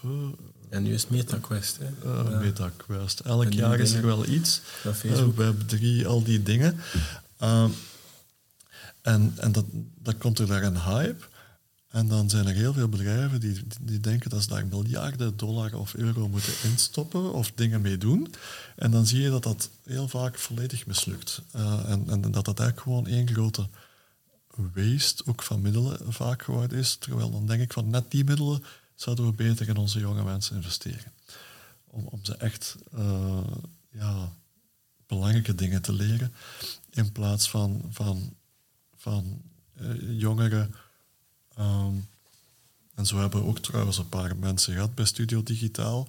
Eh, En nu is het MetaQuest. Hè? eh. MetaQuest. Elk jaar is er wel iets. Ja, Facebook. Eh, Web3, al die dingen. Ehm, en en dat, dan komt er daar een hype. En dan zijn er heel veel bedrijven die, die denken dat ze daar miljarden dollar of euro moeten instoppen of dingen mee doen. En dan zie je dat dat heel vaak volledig mislukt. Eh, en, en dat dat eigenlijk gewoon één grote waste ook van middelen vaak geworden is. Terwijl dan denk ik van net die middelen zouden we beter in onze jonge mensen investeren. Om, om ze echt eh, ja, belangrijke dingen te leren. In plaats van, van, van eh, jongeren. ehm, en zo hebben we ook trouwens een paar mensen gehad bij Studio Digitaal.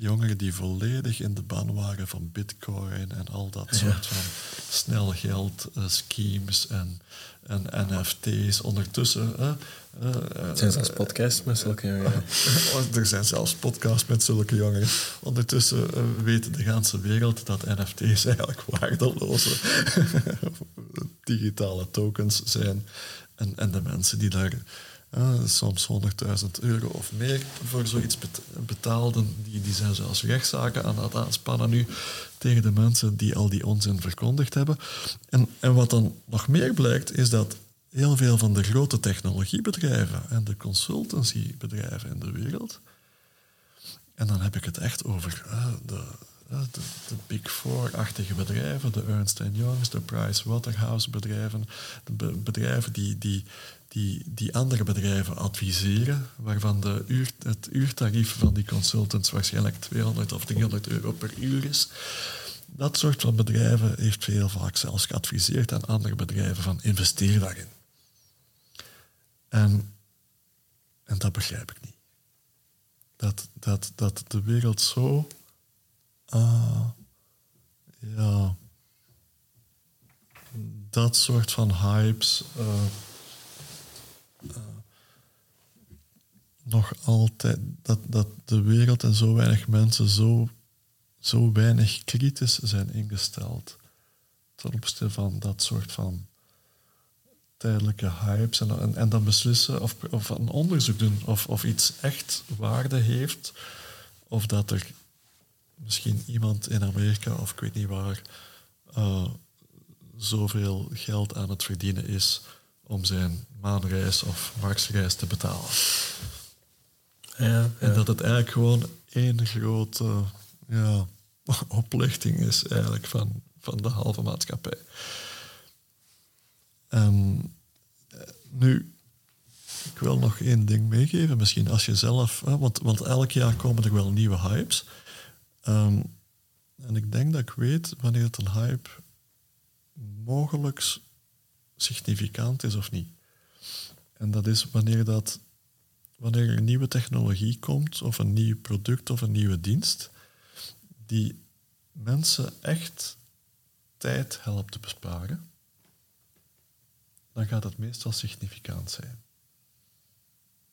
Jongeren die volledig in de ban waren van bitcoin en al dat soort van snel geld uh, schemes en, en NFT's. Ondertussen... Uh, er zijn zelfs podcasts met zulke jongeren. er zijn zelfs podcasts met zulke jongeren. Ondertussen weet de hele wereld dat NFT's eigenlijk waardeloze digitale tokens zijn. En, en de mensen die daar uh, soms 100.000 euro of meer voor zoiets betaalden. Die, die zijn zelfs rechtszaken aan het aanspannen nu tegen de mensen die al die onzin verkondigd hebben. En, en wat dan nog meer blijkt, is dat heel veel van de grote technologiebedrijven en de consultancybedrijven in de wereld, en dan heb ik het echt over uh, de, uh, de, de, Big Four-achtige bedrijven, de Ernst Youngs, de Price Waterhouse bedrijven, de bedrijven die, die die, die andere bedrijven adviseren, waarvan de het uurtarief van die consultants waarschijnlijk 200 of 300 euro per uur is. Dat soort van bedrijven heeft heel vaak zelfs geadviseerd aan andere bedrijven van investeer daarin. En, en dat begrijp ik niet. Dat, dat, dat de wereld zo... Uh, ja... Dat soort van hypes... Uh, nog altijd dat, dat de wereld en zo weinig mensen zo, zo weinig kritisch zijn ingesteld ten opzichte van dat soort van tijdelijke hypes en, en, en dan beslissen of, of een onderzoek doen of, of iets echt waarde heeft of dat er misschien iemand in Amerika of ik weet niet waar uh, zoveel geld aan het verdienen is om zijn maanreis of Marsreis te betalen. Ja, En dat het eigenlijk gewoon één grote ja, oplichting is eigenlijk van, van de halve maatschappij. En eh, nu, ik wil nog één ding meegeven. Misschien als je zelf... Want, want elk jaar komen er wel nieuwe hypes. Um, en ik denk dat ik weet wanneer het een hype mogelijk significant is of niet. En dat is wanneer, dat, wanneer er nieuwe technologie komt, of een nieuw product of een nieuwe dienst, die mensen echt tijd helpt te besparen, dan gaat het meestal significant zijn.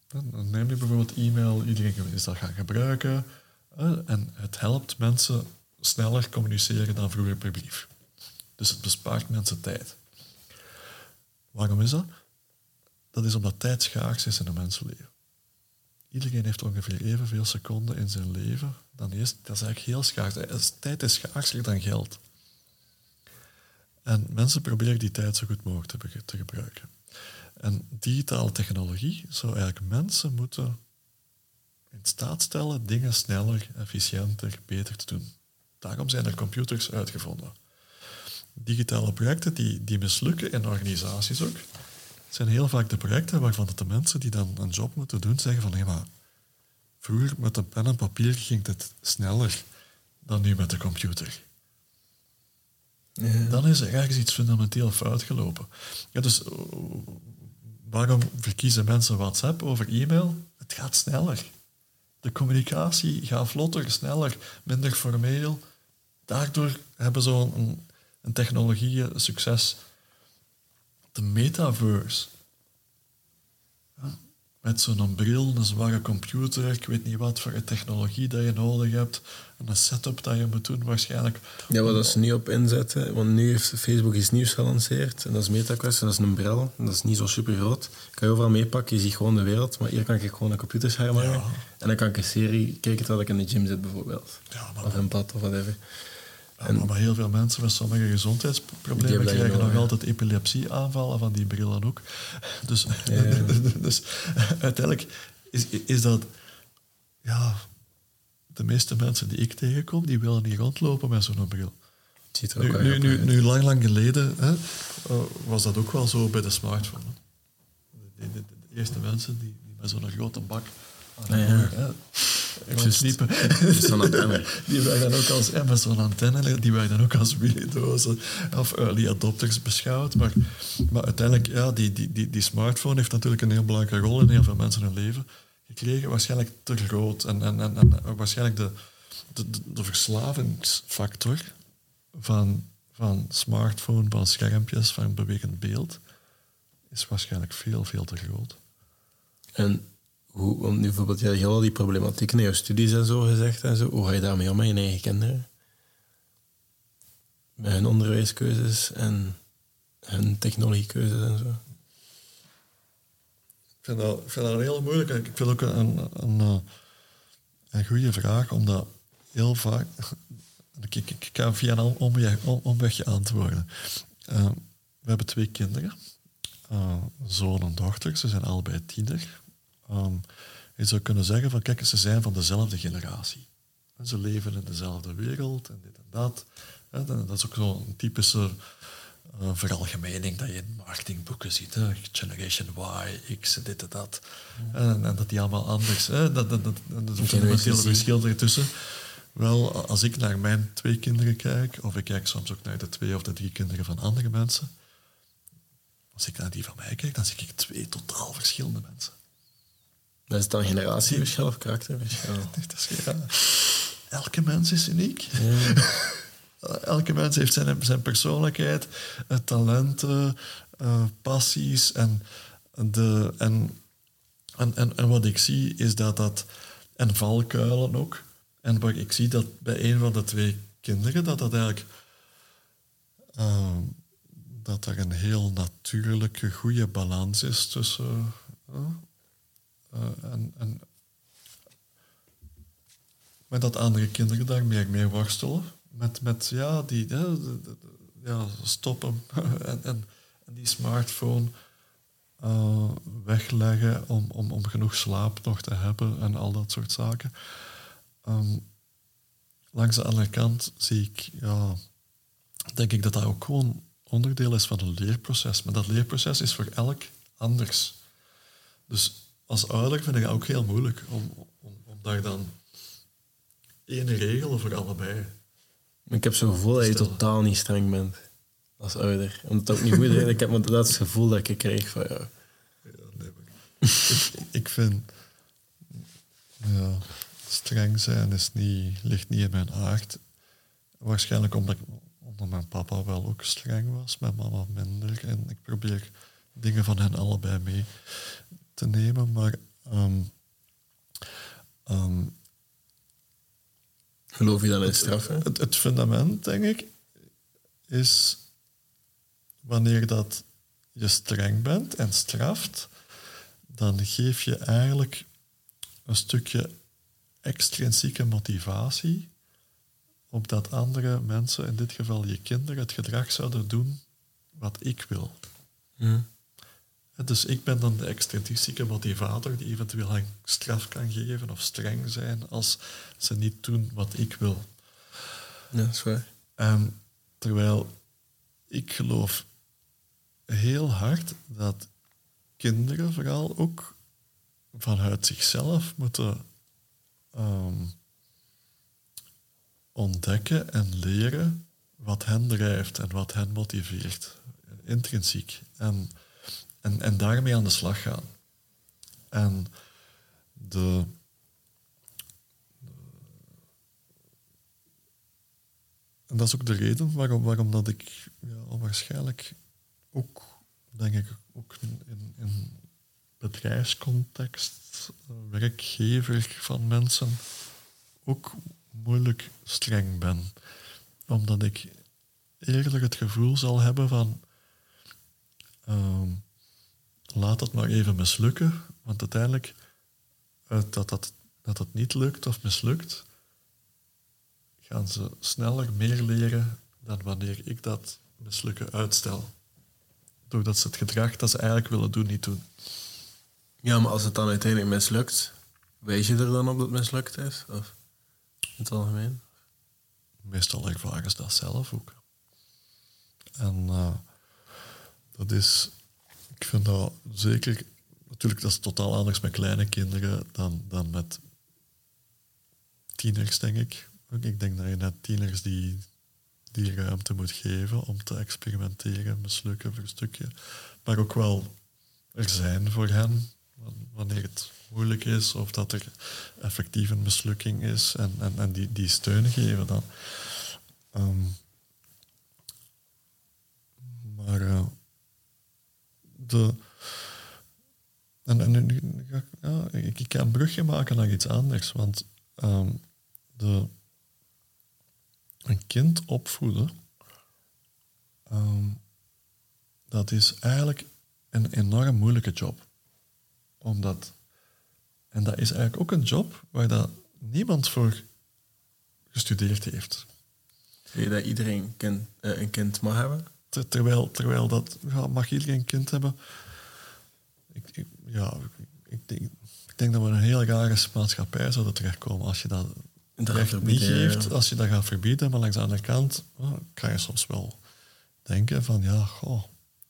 Dan neem je bijvoorbeeld e-mail, iedereen is dat gaan gebruiken, en het helpt mensen sneller communiceren dan vroeger per brief. Dus het bespaart mensen tijd. Waarom is dat? Dat is omdat tijd schaars is in een mensenleven. Iedereen heeft ongeveer evenveel seconden in zijn leven. Dan is, dat is eigenlijk heel schaars. Tijd is schaarser dan geld. En mensen proberen die tijd zo goed mogelijk te, te gebruiken. En digitale technologie zou eigenlijk mensen moeten in staat stellen dingen sneller, efficiënter, beter te doen. Daarom zijn er computers uitgevonden. Digitale projecten die, die mislukken in organisaties ook, zijn heel vaak de projecten waarvan de mensen die dan een job moeten doen zeggen van hé maar vroeger met een pen en papier ging het sneller dan nu met de computer. Ja. Dan is er ergens iets fundamenteel fout gelopen. Ja, dus waarom verkiezen mensen WhatsApp over e-mail? Het gaat sneller. De communicatie gaat vlotter, sneller, minder formeel. Daardoor hebben ze een, een technologie succes de metaverse. Met zo'n bril, een zware computer, ik weet niet wat voor technologie dat je nodig hebt, en een setup dat je moet doen waarschijnlijk. Ja, wat ze nu op inzetten, want nu heeft Facebook iets nieuws gelanceerd, en dat is MetaQuest, en dat is een bril, en dat is niet zo super groot. Kan je overal meepakken, je ziet gewoon de wereld, maar hier kan ik gewoon een computerscherm hangen, ja. en dan kan ik een serie kijken terwijl ik in de gym zit bijvoorbeeld. Ja, of een pad of whatever. En, maar heel veel mensen met sommige gezondheidsproblemen krijgen nog altijd epilepsieaanvallen van die brillen ook. Dus, dus uiteindelijk is, is dat... Ja, de meeste mensen die ik tegenkom, die willen niet rondlopen met zo'n bril. Nu, nu, nu, nu, lang, lang geleden hè, uh, was dat ook wel zo bij de smartphone. De, de, de, de eerste mensen die, die met zo'n grote bak aan ja, ja rondliepen. die werden ook als Amazon antenne, die werden ook als Willy-dozen of early adopters beschouwd. Maar, maar uiteindelijk, ja, die, die, die, die smartphone heeft natuurlijk een heel belangrijke rol in heel veel mensen hun leven gekregen. Waarschijnlijk te groot en, en, en, en waarschijnlijk de, de, de, de verslavingsfactor van, van smartphone, van schermpjes, van bewegend beeld, is waarschijnlijk veel, veel te groot. En hoe, want nu bijvoorbeeld, ja, je hebt al die problematieken in jouw studies en zo gezegd en zo. Hoe ga je daarmee om met je eigen kinderen? Met hun onderwijskeuzes en hun technologiekeuzes en zo. Ik vind dat, ik vind dat heel moeilijk. Ik vind ook een, een, een, een goede vraag, omdat heel vaak... Ik, ik, ga via een omweg, omwegje antwoorden. Uh, we hebben twee kinderen, uh, zoon en dochter. Ze zijn allebei tiener. Um, je zou kunnen zeggen van, kijk, ze zijn van dezelfde generatie. En ze leven in dezelfde wereld en dit en dat. En dat is ook zo'n typische uh, veralgemening dat je in marketingboeken ziet. Hè? Generation Y, X, dit en dat. En, en, dat die allemaal anders... Hè? Dat, dat, dat, dat is een fundamentele verschil ertussen. Wel, als ik naar mijn twee kinderen kijk, of ik kijk soms ook naar de twee of de drie kinderen van andere mensen, als ik naar die van mij kijk, dan zie ik twee totaal verschillende mensen. Dat is dan generatieverschil of karakterverschil? ja. Elke mens is uniek. Ja. Elke mens heeft zijn, zijn persoonlijkheid, eh, talenten, uh, passies. En, de, en, en, en, en wat ik zie is dat dat... En valkuilen ook. En wat ik zie dat bij een van de twee kinderen, dat dat eigenlijk... Uh, dat er een heel natuurlijke, goede balans is tussen... Uh, en, en met dat andere kinderen daar meer mee worstelen. Met, met ja, die ja, stoppen en, en, die smartphone uh, wegleggen om, om, om genoeg slaap nog te hebben en al dat soort zaken. Um, langs de andere kant zie ik, ja, denk ik dat dat ook gewoon onderdeel is van een leerproces. Maar dat leerproces is voor elk anders. Dus als ouder vind ik het ook heel moeilijk om, om, om daar dan één regel voor allebei. Ik heb zo'n gevoel dat je totaal niet streng bent als ouder. Omdat dat ook niet goed is. Ik heb dat het gevoel dat ik kreeg van ja. ja nee, ik, ik vind ja, streng zijn is niet, ligt niet in mijn aard. Waarschijnlijk omdat, omdat mijn papa wel ook streng was, mijn mama minder. En ik probeer dingen van hen allebei mee te nemen. Maar um, um, Geloof je dan in straf? Het, het, fundament, denk ik, is wanneer dat je streng bent en straft, dan geef je eigenlijk een stukje extrinsieke motivatie opdat andere mensen, in dit geval je kinderen, het gedrag zouden doen wat ik wil. Dus ik ben dan de extrinsieke motivator die eventueel een straf kan geven of streng zijn als ze niet doen wat ik wil. Ja, dat is waar. En terwijl ik geloof heel hard dat kinderen vooral ook vanuit zichzelf moeten um, ontdekken en leren wat hen drijft en wat hen motiveert, intrinsiek. En en, en daarmee aan de slag gaan. En de, en dat is ook de reden waarom, waarom dat ik ja, waarschijnlijk ook, denk ik, ook in, in bedrijfscontext, eh, werkgever van mensen, ook moeilijk streng ben. Omdat ik eerlijk het gevoel zal hebben van... Ehm, laat het maar even mislukken, want uiteindelijk, uit dat, dat, dat het niet lukt of mislukt, gaan ze sneller meer leren dan wanneer ik dat mislukken uitstel. Doordat ze het gedrag dat ze eigenlijk willen doen, niet doen. Ja, maar als het dan uiteindelijk mislukt, wijs je er dan op dat het mislukt is? Of in het algemeen? Meestal ervaren ze dat zelf ook. En uh, dat is ik vind dat zeker... Natuurlijk, dat is totaal anders met kleine kinderen dan, dan met tieners, denk ik. Ik denk dat je net tieners die, die ruimte moet geven om te experimenteren, mislukken voor een stukje. Maar ook wel er zijn voor hen, wanneer het moeilijk is of dat er effectief een mislukking is en, en, en die, die steun geven dan. Ehm, maar uh, de. En, en ja, ik, ik kan een brugje maken naar iets anders, want um, de, een kind opvoeden, um, dat is eigenlijk een enorm moeilijke job. Omdat, en dat is eigenlijk ook een job waar dat niemand voor gestudeerd heeft. Zie je dat iedereen een kind mag hebben? Terwijl, terwijl dat, ja, mag iedereen een kind hebben? Ik, ik ja, ik denk, ik denk dat we een heel rare maatschappij zouden terechtkomen als je dat recht niet geeft, als je dat gaat verbieden. Maar langs de andere kant oh, kan je soms wel denken van, ja, goh,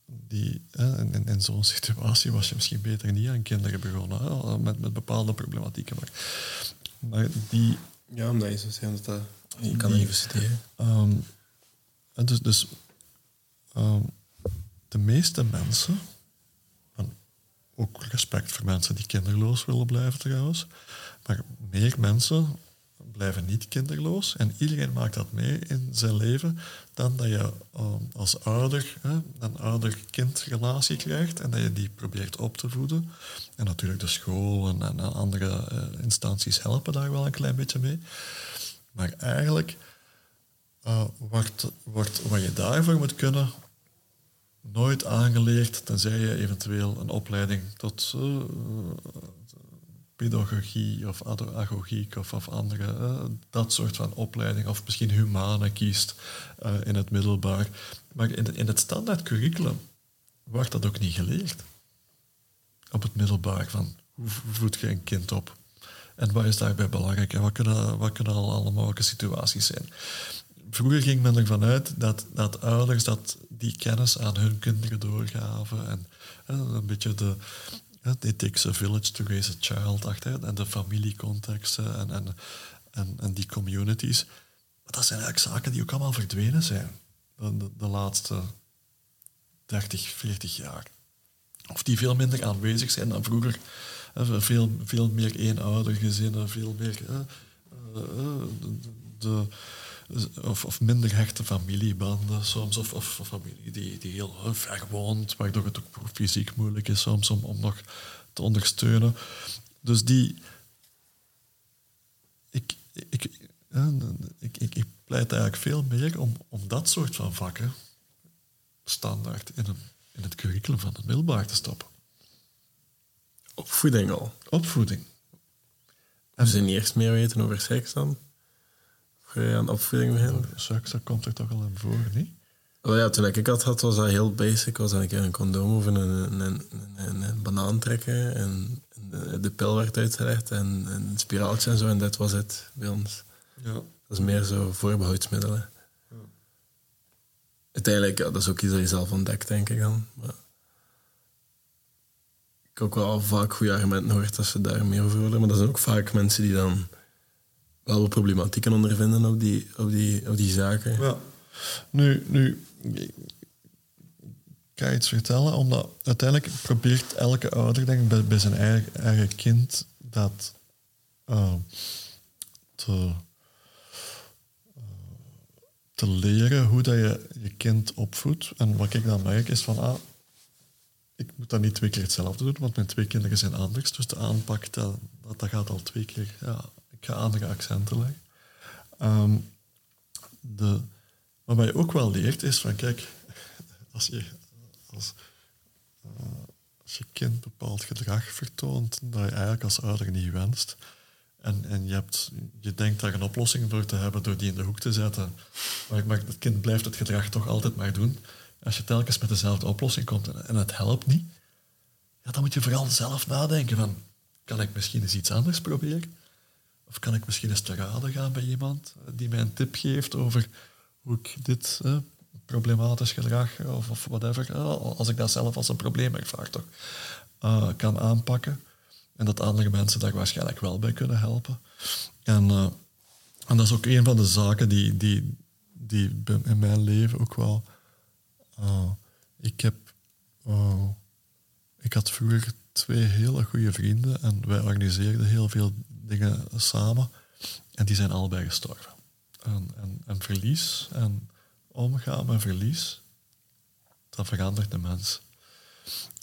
die, in, in zo'n situatie was je misschien beter niet aan kinderen begonnen, hè, met, met bepaalde problematieken. Maar, maar die... Ja, omdat je zo zeggen dat dat... Je kan studeren. Um, dus dus um, de meeste mensen, en ook respect voor mensen die kinderloos willen blijven trouwens, maar meer mensen blijven niet kinderloos. En iedereen maakt dat mee in zijn leven. Dan dat je um, als ouder hè, een ouder-kind-relatie krijgt en dat je die probeert op te voeden. En natuurlijk de school en, en andere uh, instanties helpen daar wel een klein beetje mee. Maar eigenlijk uh, wordt, wordt wat je daarvoor moet kunnen nooit aangeleerd, tenzij je eventueel een opleiding tot uh, pedagogie of agogiek of, of andere, uh, dat soort van opleiding, of misschien humane kiest uh, in het middelbaar. Maar in, in het standaard curriculum wordt dat ook niet geleerd. Op het middelbaar, van hoe voed je een kind op? En wat is daarbij belangrijk? En wat kunnen, wat kunnen al alle mogelijke situaties zijn? Vroeger ging men ervan uit dat, dat ouders dat die kennis aan hun kinderen doorgaven. En, en een beetje de, It takes village to raise a child, achter, en de familiecontexten en, en, en, en, die communities. Maar dat zijn eigenlijk zaken die ook allemaal verdwenen zijn de, de, laatste 30, 40 jaar. Of die veel minder aanwezig zijn dan vroeger. Veel, veel meer eenoudergezinnen, veel meer uh, uh, de, of, of, minder hechte familiebanden soms, of, of, familie die, die heel ver woont, waardoor het ook fysiek moeilijk is soms om, om nog te ondersteunen. Dus die... Ik, ik, ik, ik, ik pleit eigenlijk veel meer om, om dat soort van vakken standaard in, een, in het curriculum van het middelbaar te stoppen. Opvoeding al? Opvoeding. En ze niet eerst meer weten over seks dan? Ga je aan opvoeding beginnen? Seks, dat komt er toch al in voor, niet? Oh ja, toen ik het had, was dat heel basic. Was dat een condoom of een, een, een, een, een banaan trekken. En de pil werd uitgelegd en een spiraaltje en zo. En dat was het bij ons. Ja. Dat is meer zo voorbehoudsmiddelen. Ja. Uiteindelijk, ja, dat is ook iets dat je zelf ontdekt, denk ik dan. Maar ik heb ook wel vaak goede argumenten gehoord dat ze daar meer over willen. Maar dat zijn ook vaak mensen die dan wel problematieken ondervinden op die, op die, op die zaken. Ja. Nu, nu, ik ga iets vertellen, omdat uiteindelijk probeert elke ouder, denk ik, bij, zijn eigen, eigen kind dat uh, te, uh, te leren hoe dat je je kind opvoedt. En wat ik dan merk is van, ah, ik moet dat niet twee keer hetzelfde doen, want mijn twee kinderen zijn anders. Dus de aanpak, dat, dat gaat al twee keer ja, ik ga andere accenten leggen. Um, de, wat je ook wel leert is van, kijk, als je, als, uh, als je kind bepaald gedrag vertoont dat je eigenlijk als ouder niet wenst, en, en je, hebt, je denkt daar een oplossing voor te hebben door die in de hoek te zetten, maar, maar het kind blijft het gedrag toch altijd maar doen. Als je telkens met dezelfde oplossing komt en, en het helpt niet, ja, dan moet je vooral zelf nadenken van, kan ik misschien eens iets anders proberen? Of kan ik misschien eens te raden gaan bij iemand die mij een tip geeft over hoe ik dit eh, problematisch gedrag of, of whatever, als ik dat zelf als een probleem ervaar, toch, uh, kan aanpakken. En dat andere mensen daar waarschijnlijk wel bij kunnen helpen. En, uh, en dat is ook een van de zaken die, die, die in mijn leven ook wel. ik heb. ik had vroeger twee hele goede vrienden en wij organiseerden heel veel dingen samen. En die zijn allebei gestorven. En, verlies en omgaan met verlies, dat verandert de mens.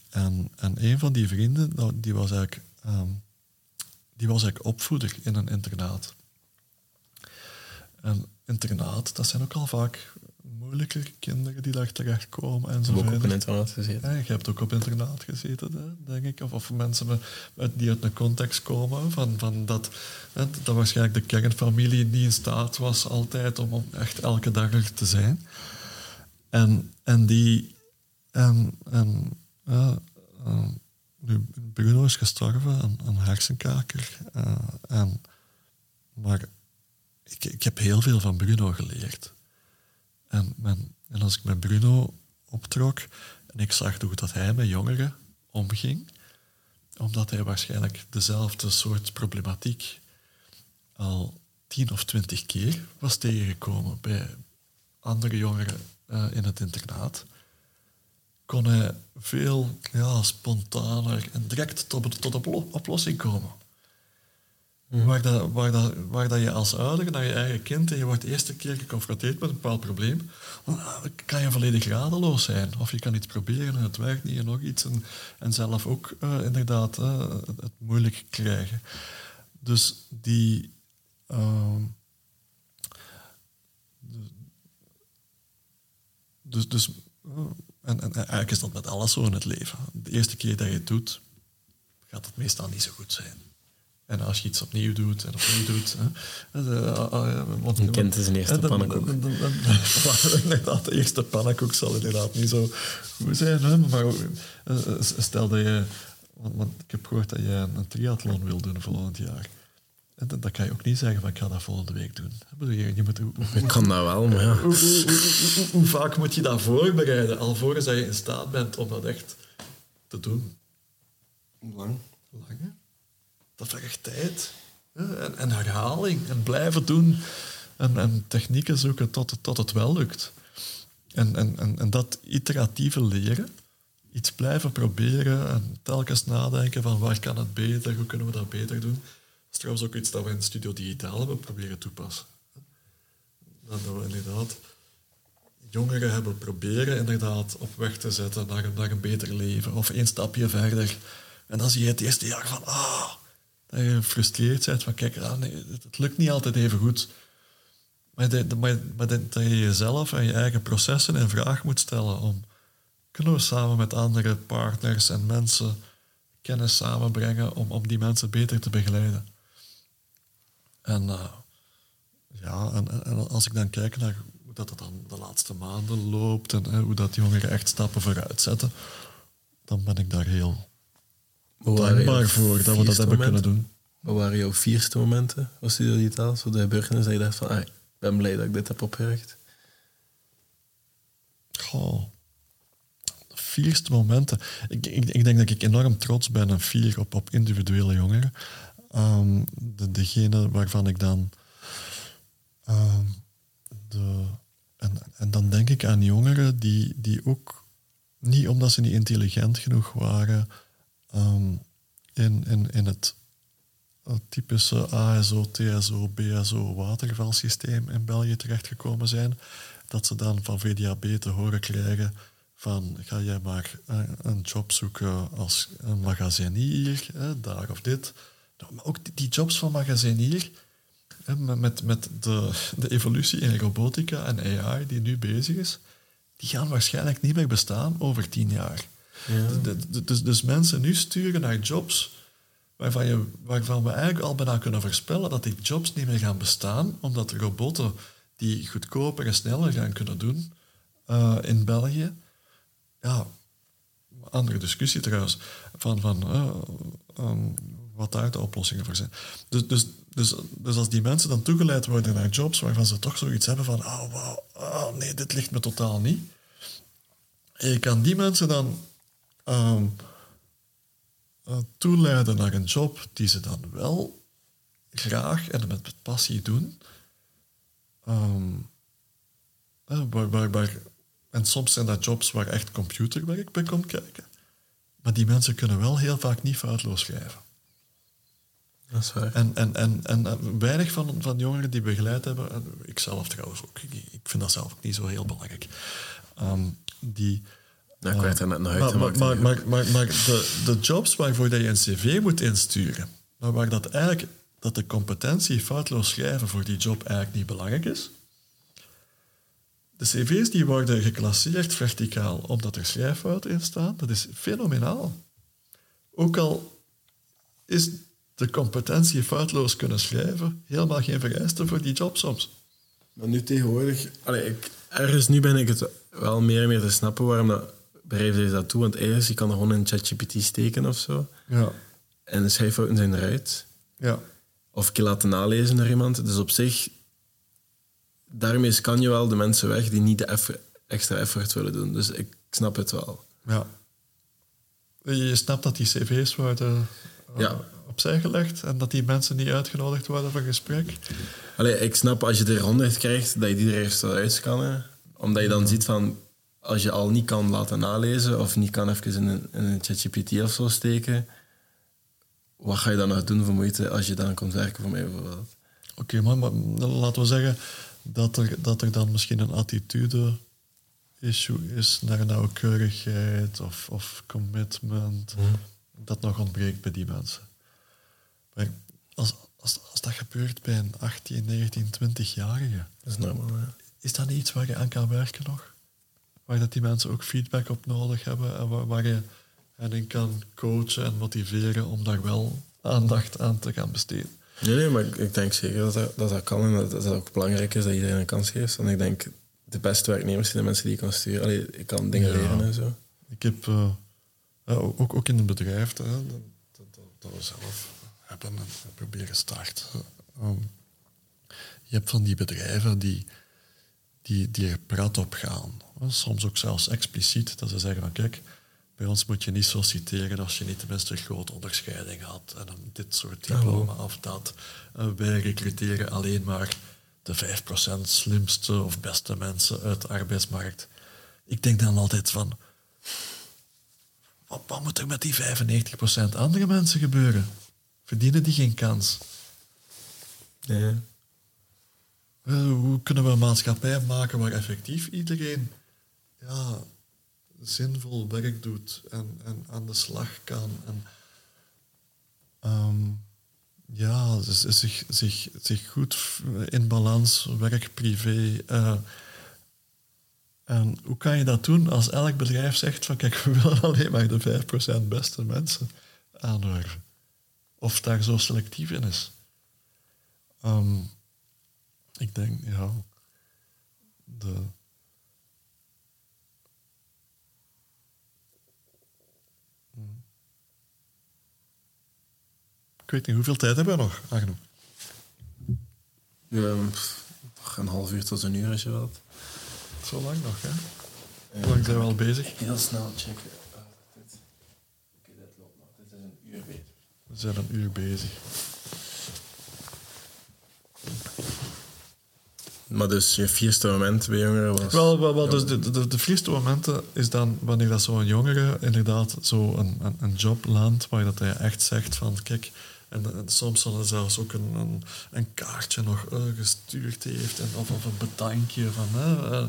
En, en een van die vrienden, nou, die was eigenlijk, ehm, die was eigenlijk opvoeder in een internaat. En internaat, dat zijn ook al vaak moeilijker kinderen die daar terechtkomen en Ik zo heb ook op verder. een internaat gezeten. Ja, je hebt ook op internaat gezeten, hè, denk ik. Of, of mensen met, die uit een context komen van, van dat, hè, dat waarschijnlijk de kernfamilie niet in staat was altijd om, om echt elke dag er te zijn. En, en die... En, en, ja, eh, nu, Bruno is gestorven aan, aan hersenkaker. eh, en, maar ik, ik heb heel veel van Bruno geleerd. En, en als ik met Bruno optrok en ik zag hoe dat hij met jongeren omging, omdat hij waarschijnlijk dezelfde soort problematiek al tien of twintig keer was tegengekomen bij andere jongeren eh, in het internaat, kon hij veel ja, spontaner en direct tot, tot een oplo- oplossing komen. Waar, dat, waar, dat, waar dat je als ouder naar je eigen kind en je wordt de eerste keer geconfronteerd met een bepaald probleem, dan kan je volledig radeloos zijn. Of je kan iets proberen en het werkt niet en nog iets. En, en zelf ook eh, inderdaad eh, het, het moeilijk krijgen. Dus die... ehm, dus, dus, eh, en, en eigenlijk is dat met alles zo in het leven. De eerste keer dat je het doet, gaat het meestal niet zo goed zijn. En als je iets opnieuw doet en opnieuw doet... Hè, eh, eh, eh, want- Een kind is zijn eerste eh, dan- pannenkoek. inderdaad, de eerste pannenkoek zal inderdaad niet zo goed zijn. Hè, maar stel dat je... Want, ik heb gehoord dat je een triathlon wil doen volgend jaar. En dan, dan kan je ook niet zeggen van ik ga dat volgende week doen. Ik bedoel, Je, je moet, hoe, hoe- Ik kan dat wel, maar ja. hoe, hoe, hoe- hoe- hoe vaak moet je dat voorbereiden, alvorens dat je in staat bent om dat echt te doen? Lang. Lang, hè? Dat vergt tijd. En, herhaling. En blijven doen. En, en technieken zoeken tot, het- tot het wel lukt. En, en, en, dat iteratieve leren. Iets blijven proberen en telkens nadenken van waar kan het beter, hoe kunnen we dat beter doen. Dat is trouwens ook iets dat we in Studio Digitaal hebben proberen toepassen. Dat we inderdaad jongeren hebben proberen inderdaad op weg te zetten naar naar een beter leven. Of één stapje verder. En dan zie je het eerste jaar van, ah, dat je gefrustreerd bent van, kijk, ah, nee, het, lukt niet altijd even goed. Maar, de- maar, maar dat je jezelf en je eigen processen in vraag moet stellen om, kunnen we samen met andere partners en mensen kennis samenbrengen om, om die mensen beter te begeleiden. En eh, ja, en, als ik dan kijk naar hoe dat, dat dan de laatste maanden loopt en hoe dat jongeren echt stappen vooruit zetten, dan ben ik daar heel Dankbaar voor dat we dat hebben kunnen doen. Wat waren jouw vierste momenten als Studio Digitaal? Zo de gebeurtenissen dat je dacht van, ah, ik ben blij dat ik dit heb opgericht. Goh. De vierste momenten. Ik, ik, ik denk dat ik enorm trots ben en fier op, op individuele jongeren. Ehm, de, degene waarvan ik dan... ehm, de, en, en dan denk ik aan jongeren die, die ook... Niet omdat ze niet intelligent genoeg waren... ehm, in, in, in het typische ASO, TSO, BSO watervalsysteem in België terechtgekomen zijn, dat ze dan van VDAB te horen krijgen van ga jij maar eh, een job zoeken als een magazinier, hè, daar of dit. Nou, maar ook die, jobs van magazinier, met, met de, de evolutie in robotica en AI die nu bezig is, die gaan waarschijnlijk niet meer bestaan over tien jaar. De- Dus, dus mensen nu sturen naar jobs waarvan, je, waarvan we eigenlijk al bijna kunnen voorspellen dat die jobs niet meer gaan bestaan, omdat de robotten die goedkoper en sneller gaan kunnen doen eh, in België. Ja, andere discussie trouwens, van, van eh, ehm, wat daar de oplossingen voor zijn. Dus, dus, dus, dus als die mensen dan toegeleid worden naar jobs waarvan ze toch zoiets hebben van, oh, wow, oh, nee, dit ligt me totaal niet. Je kan die mensen dan ehm, eh, toeleiden naar een job die ze dan wel graag en met passie doen. Ehm, eh, waar, waar, waar, en soms zijn dat jobs waar echt computerwerk bij komt kijken. Maar die mensen kunnen wel heel vaak niet foutloos schrijven. Dat is waar. En, en, en, en, en weinig van, van jongeren die begeleid hebben, en ik zelf trouwens ook, ik, ik vind dat zelf ook niet zo heel belangrijk, ehm, die... Nou, ik werd er net Maar, uitgemaakt. maar, maar, maar, maar, maar de, de jobs waarvoor dat je een cv moet insturen, maar waar dat eigenlijk dat de competentie foutloos schrijven voor die job eigenlijk niet belangrijk is. De cv's die worden geclasseerd verticaal omdat er schrijffouten in staan, dat is fenomenaal. Ook al is de competentie foutloos kunnen schrijven helemaal geen vereiste voor die job soms. Maar nu tegenwoordig... Allee, ik, ergens nu ben ik het wel meer en meer te snappen waarom dat bedrijven zich dat doen. Want ergens, je kan er gewoon in ChatGPT steken of zo. Ja. En de schrijffouten zijn eruit. Ja. Of een keer laten nalezen naar iemand. Dus op zich, daarmee kan je wel de mensen weg die niet de extra effort willen doen. Dus ik snap het wel. ja. Je snapt dat die cv's worden eh, Ja. opzij gelegd en dat die mensen niet uitgenodigd worden voor gesprek. Allee, ik snap als je er 100 krijgt, dat je die er eerst wil uitscannen. Omdat je dan ziet van, als je al niet kan laten nalezen of niet kan even in een, in een ChatGPT of zo steken, wat ga je dan nog doen voor moeite als je dan komt werken voor mij bijvoorbeeld? Oké, maar, maar dan laten we zeggen dat er, dat er dan misschien een attitude-issue is naar nauwkeurigheid of, of commitment dat nog ontbreekt bij die mensen. Maar als, als, als dat gebeurt bij een 18, 19, 20-jarige, Dat is normaal, is dat niet iets waar je aan kan werken nog? Waar dat die mensen ook feedback op nodig hebben en waar, waar je hen in kan coachen en motiveren om daar wel aandacht aan te gaan besteden. Nee, nee, maar ik- denk zeker dat dat, dat, dat kan en dat, dat het ook belangrijk is dat iedereen een kans geeft. Want ik denk, de beste werknemers zijn de mensen die je kan sturen. Allee, ik kan dingen Ja. leren en zo. Ik heb eh, ja, ook, ook in het bedrijf hè, dat, dat, dat- dat we zelf hebben en proberen start. Ehm, je hebt van die bedrijven die, die, die er prat op gaan. Soms ook zelfs expliciet, dat ze zeggen van kijk, bij ons moet je niet zo citeren als je niet tenminste een grote onderscheiding had en een dit soort diploma of dat. Eh, wij recruteren alleen maar de 5% slimste of beste mensen uit de arbeidsmarkt. Ik denk dan altijd van, wat, wat moet er met die 95% andere mensen gebeuren? Verdienen die geen kans? Nee. Eh, hoe kunnen we een maatschappij maken waar effectief iedereen ja, zinvol werk doet en, en aan de slag kan? En, ehm, ja, zich, zich, zich goed in balans, werk, privé. eh, en hoe kan je dat doen als elk bedrijf zegt van kijk, we willen alleen maar de 5% beste mensen aanwerven? Of daar zo selectief in is? Ehm, ik denk, ja, de... Ik weet niet, hoeveel tijd hebben we nog, Agno? Ja, nog een half uur tot een uur als je wilt. Zo lang nog, hè? Hoe lang zijn we al bezig? Heel snel checken. Ah. Oké, dit loopt nog. Dit is een uur bezig. We zijn een uur bezig. Maar dus je vierste moment bij jongeren was... Wel, wel, wel dus de, de, de vlieste momenten is dan wanneer dat zo'n jongere inderdaad zo een, een, een job landt waar dat hij echt zegt van kijk, en, en soms dan zelfs ook een, een, een kaartje nog eh, gestuurd heeft en, of, of een bedankje van eh,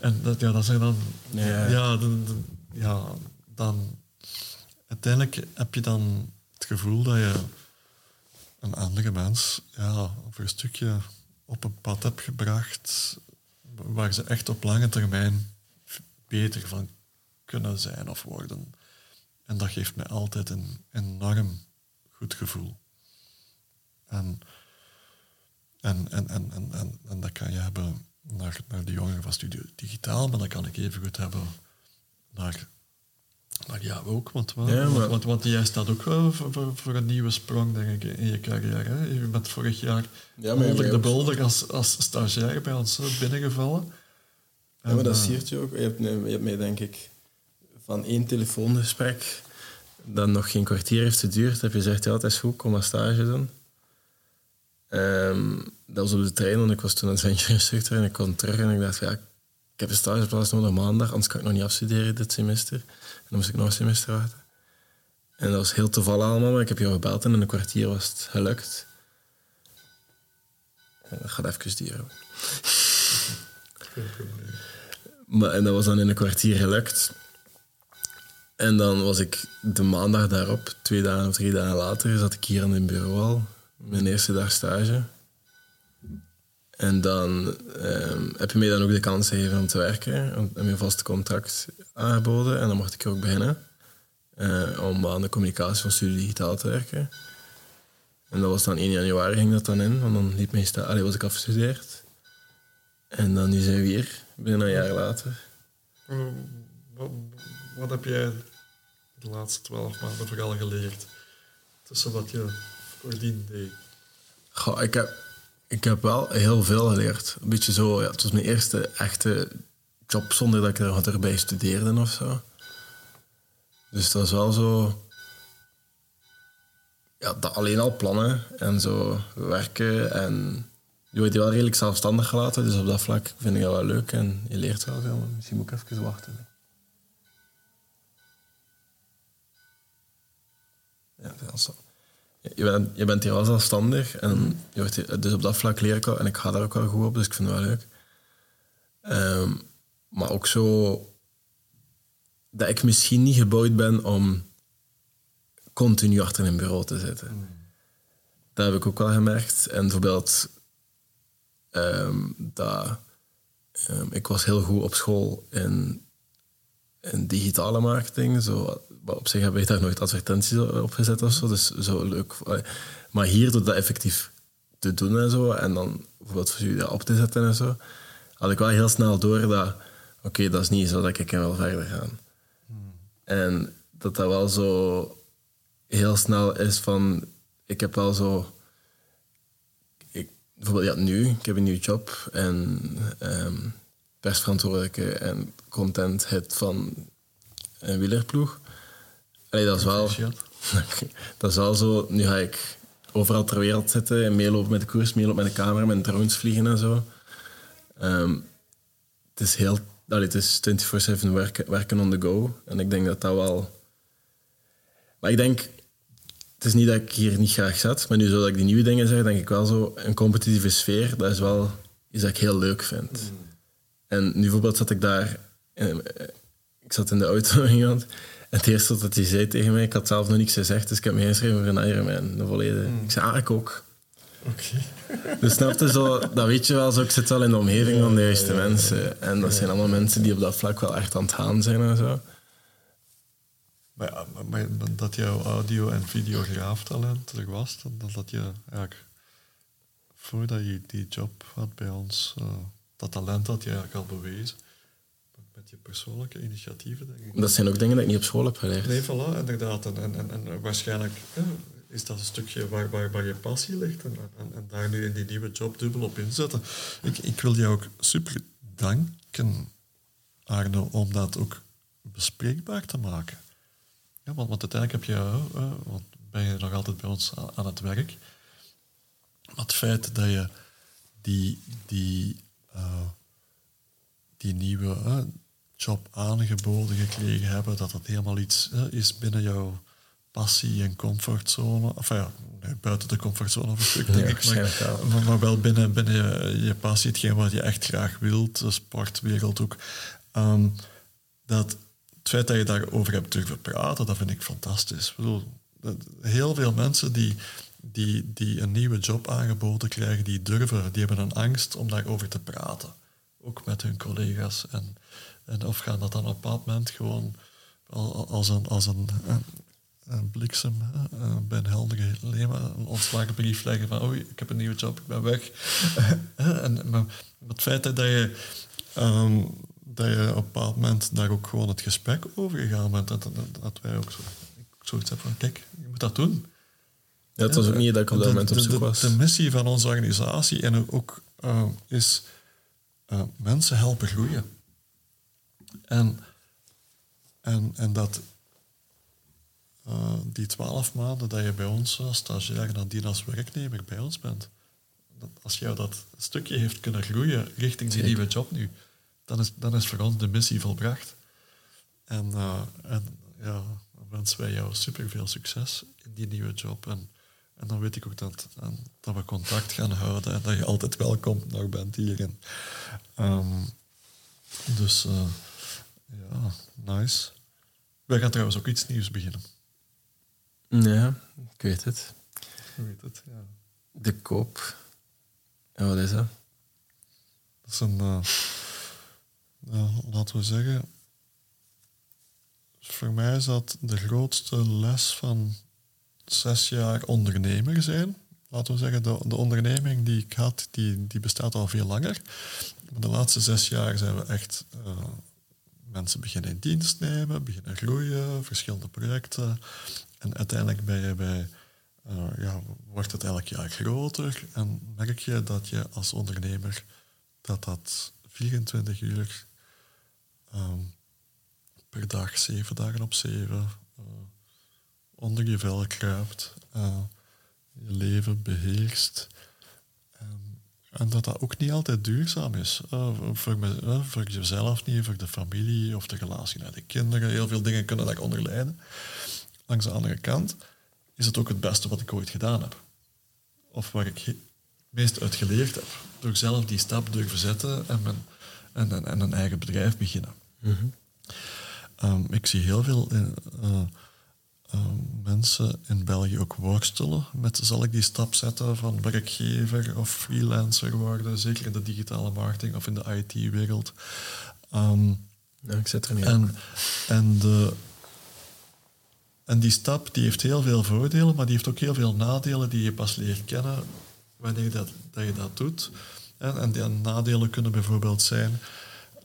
en dat, ja, dat zijn dan Ja. ja, de- de- ja, dan uiteindelijk heb je dan het gevoel dat je een andere mens ja, voor een stukje op een pad hebt gebracht waar ze echt op lange termijn beter van kunnen zijn of worden. En dat geeft mij altijd een enorm goed gevoel. En, en, en, en, en, en, en dat kan je hebben naar, naar de jongeren van Studio Digitaal, maar dat kan ik even goed hebben naar, jou ook. Want, wel, Ja, maar- want, jij staat ook wel voor, voor, voor een nieuwe sprong, denk ik, in je carrière. Hè? Je bent vorig jaar Ja, onder de bolder als, als stagiair bij ons hè, binnengevallen. Ja, maar dat eh, siert je ook. Je hebt, je hebt mij, denk ik, van één telefoongesprek dat nog geen kwartier heeft geduurd, heb je gezegd, ja, het is goed, kom maar stage doen. Ehm, dat was op de trein, want ik was toen een venture instructor en ik kwam terug en ik dacht, ja, ik heb een stageplaats nodig maandag, anders kan ik nog niet afstuderen dit semester. En dan moest ik nog een semester wachten. En dat was heel toevallig allemaal, maar ik heb jou gebeld en in een kwartier was het gelukt. En dat gaat even duren. Maar, en dat was dan in een kwartier gelukt. En dan was ik de maandag daarop, twee dagen of drie dagen later, zat ik hier aan het bureau al. Mijn eerste dag stage. En dan ehm, heb je mij dan ook de kans gegeven om te werken. En heb je een vast contract aangeboden. En dan mocht ik ook beginnen. eh, om aan de communicatie van Studio Digitaal te werken. En dat was dan 1 januari ging dat dan in. Want dan liep mij sta- allee, was ik afgestudeerd. En dan nu zijn we hier, bijna een jaar later. Wat, wat heb jij de laatste twaalf maanden vooral geleerd? Tussen wat je voordien deed. Goh, ik, heb, ik heb wel heel veel geleerd. Een beetje zo, ja, het was mijn eerste echte job zonder dat ik er wat erbij studeerde of zo. Dus dat is wel zo. Ja, dat alleen al plannen en zo werken. En je wordt wel redelijk zelfstandig gelaten, dus op dat vlak vind ik dat wel leuk en je leert wel veel. Misschien moet ik even wachten. Ja, dat is zo. Je bent, je bent hier wel zelfstandig en je wordt hier- dus op dat vlak leer ik wel en ik ga daar ook wel goed op, dus ik vind het wel leuk. Ehm, maar ook zo dat ik misschien niet gebouwd ben om continu achter een bureau te zitten. Dat heb ik ook wel gemerkt. En bijvoorbeeld ehm, dat ehm, ik was heel goed op school in, in digitale marketing. Zo, op zich heb ik daar nooit advertenties op gezet of zo. Dus zo leuk. Maar hier door dat effectief te doen en zo, en dan bijvoorbeeld voor jullie op te zetten en zo, had ik wel heel snel door dat, oké, dat is niet zo dat ik kan wel verder gaan. En dat dat wel zo heel snel is van, ik heb wel zo, ik, bijvoorbeeld ja, nu, ik heb een nieuwe job en ehm, persverantwoordelijke en content head van een wielerploeg. Allee, dat is wel, dat is wel zo, nu ga ik overal ter wereld zitten en meelopen met de koers, meelopen met de camera, met drones vliegen en zo. Ehm, het is heel, allee, het is 24-7 werken, werken on the go. En ik denk dat dat wel... Maar ik denk, het is niet dat ik hier niet graag zat, maar nu zodat ik die nieuwe dingen zeg, denk ik wel zo, een competitieve sfeer, dat is wel iets dat ik heel leuk vind. En nu bijvoorbeeld zat ik daar, eh, ik zat in de auto met iemand, het eerste wat hij zei tegen mij, ik had zelf nog niks gezegd, dus ik heb me ingeschreven voor een Ironman, de volledige. Ik zei, ah, ik ook. Oké. Dus snap je zo, dat weet je wel, zo, ik zit wel in de omgeving van de juiste mensen. En dat zijn allemaal mensen die op dat vlak wel echt aan het gaan zijn en zo. Maar, ja, maar- maar dat jouw audio- en videograaftalent er was, dat, dat je eigenlijk voordat je die job had bij ons, eh, dat talent had je eigenlijk al bewezen. Je persoonlijke initiatieven, denk ik. Dat zijn ook dingen dat ik niet op school heb geleerd. Nee, voilà, inderdaad. En, en, en, en waarschijnlijk is dat een stukje waar, waar, waar je passie ligt en, en, en daar nu in die nieuwe job dubbel op inzetten. Ik, ik wil jou ook super danken, Arno, om dat ook bespreekbaar te maken. Ja, want, want uiteindelijk heb je, want ben je nog altijd bij ons aan, aan het werk. Maar het feit dat je die, die, eh, die nieuwe job aangeboden gekregen hebben, dat dat helemaal iets eh, is binnen jouw passie en comfortzone. Enfin ja, nee, buiten de comfortzone of een stuk, denk ik. Maar, wel. maar, maar wel binnen, binnen je, je passie, hetgeen wat je echt graag wilt, de sportwereld ook. Ehm, dat het feit dat je daarover hebt durven praten, dat vind ik fantastisch. Ik bedoel, heel veel mensen die, die, die een nieuwe job aangeboden krijgen, die durven, die hebben een angst om daarover te praten. Ook met hun collega's. En, en of gaan dat dan op een bepaald moment gewoon al- al- als een, als een, een, een bliksem eh, bij een heldere leeuwen een ontslagbrief leggen van oei, ik heb een nieuwe job, ik ben weg. En, maar het feit dat je, ehm, dat je op een bepaald moment daar ook gewoon het gesprek over gegaan bent, dat, dat, dat wij ook zo, ik zoiets hebben van kijk, je moet dat doen. Ja, het was ook niet dat ik op dat moment op zoek was. De, missie van onze organisatie en ook eh, is eh, mensen helpen groeien. En, en, en dat eh, die twaalf maanden dat je bij ons als stagiair en nadien als werknemer bij ons bent, dat als jou dat stukje heeft kunnen groeien richting die nieuwe job nu, dan is, dan is voor ons de missie volbracht. En, eh, en ja, wensen wij jou super veel succes in die nieuwe job. En, en dan weet ik ook dat, dat we contact gaan houden en dat je altijd welkom nog bent hierin. Um, dus uh, ja, nice. Wij gaan trouwens ook iets nieuws beginnen. Ja, ik weet het. Ik weet het, ja. De koop. En wat is dat? Dat is een, uh, laten we zeggen, voor mij is dat de grootste les van zes jaar ondernemer zijn. Laten we zeggen, de, de onderneming die ik had, die, die bestaat al veel langer. De laatste zes jaar zijn we echt uh, mensen beginnen in dienst nemen, beginnen groeien, verschillende projecten. En uiteindelijk ben je bij, uh, ja, wordt het elk jaar groter en merk je dat je als ondernemer dat dat 24 uur um, per dag, zeven dagen op zeven, uh, onder je vel kruipt, uh, je leven beheerst. En, en, dat dat ook niet altijd duurzaam is. Uh, voor, me, voor jezelf niet, voor de familie of de relatie naar de kinderen. Heel veel dingen kunnen daaronder lijden. Langs de andere kant is het ook het beste wat ik ooit gedaan heb. Of waar ik het meest uit geleerd heb. Door zelf die stap durven zetten en, mijn, en, en, en een eigen bedrijf beginnen. Mm -hmm. Um, ik zie heel veel mensen in België ook worstelen met zal ik die stap zetten van werkgever of freelancer worden, zeker in de digitale marketing of in de IT-wereld. Um, ja, ik zit er niet en, en, de, en die stap die heeft heel veel voordelen, maar die heeft ook heel veel nadelen die je pas leert kennen wanneer dat, dat je dat doet. En, en die nadelen kunnen bijvoorbeeld zijn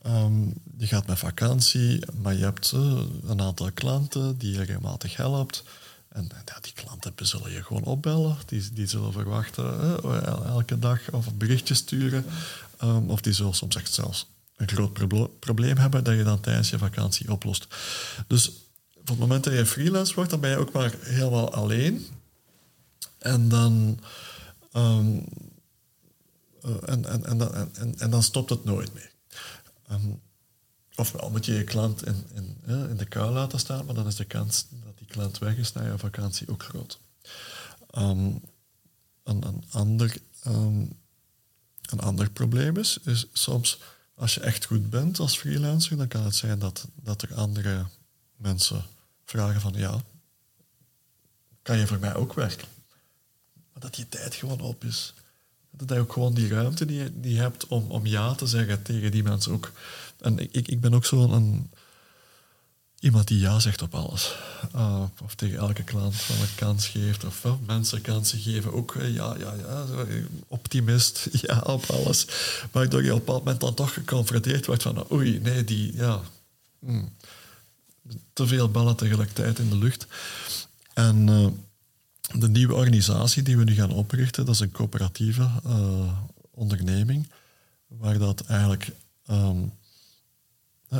Um, je gaat met vakantie, maar je hebt uh, een aantal klanten die je regelmatig helpt. En ja, die klanten zullen je gewoon opbellen. Die, die zullen verwachten elke dag of een berichtje sturen. Um, of die zullen soms echt zelfs een groot probleem hebben dat je dan tijdens je vakantie oplost. Dus op het moment dat je freelance wordt, dan ben je ook maar helemaal alleen. En dan, um, uh, en, en, en, en, dan stopt het nooit meer. Um, ofwel moet je je klant in, in, in de kou laten staan, maar dan is de kans klant weg is na je vakantie ook groot. Um, een, een, ander, um, een ander probleem is, is soms als je echt goed bent als freelancer, dan kan het zijn dat, dat er andere mensen vragen van ja, kan je voor mij ook werken? Maar dat je tijd gewoon op is dat je ook gewoon die ruimte die, die hebt om, om ja te zeggen tegen die mensen ook. En ik, ik ben ook zo'n iemand die ja zegt op alles. Uh, of tegen elke klant van een kans geeft. Of mensen kansen geven. Ook ja, ja, ja. Optimist. Ja, op alles. Waardoor je op een bepaald moment dan toch geconfronteerd wordt van oei, nee, die, ja. Hmm, te veel ballen tegelijkertijd in de lucht. En de nieuwe organisatie die we nu gaan oprichten, dat is een coöperatieve uh, onderneming, waar dat eigenlijk um,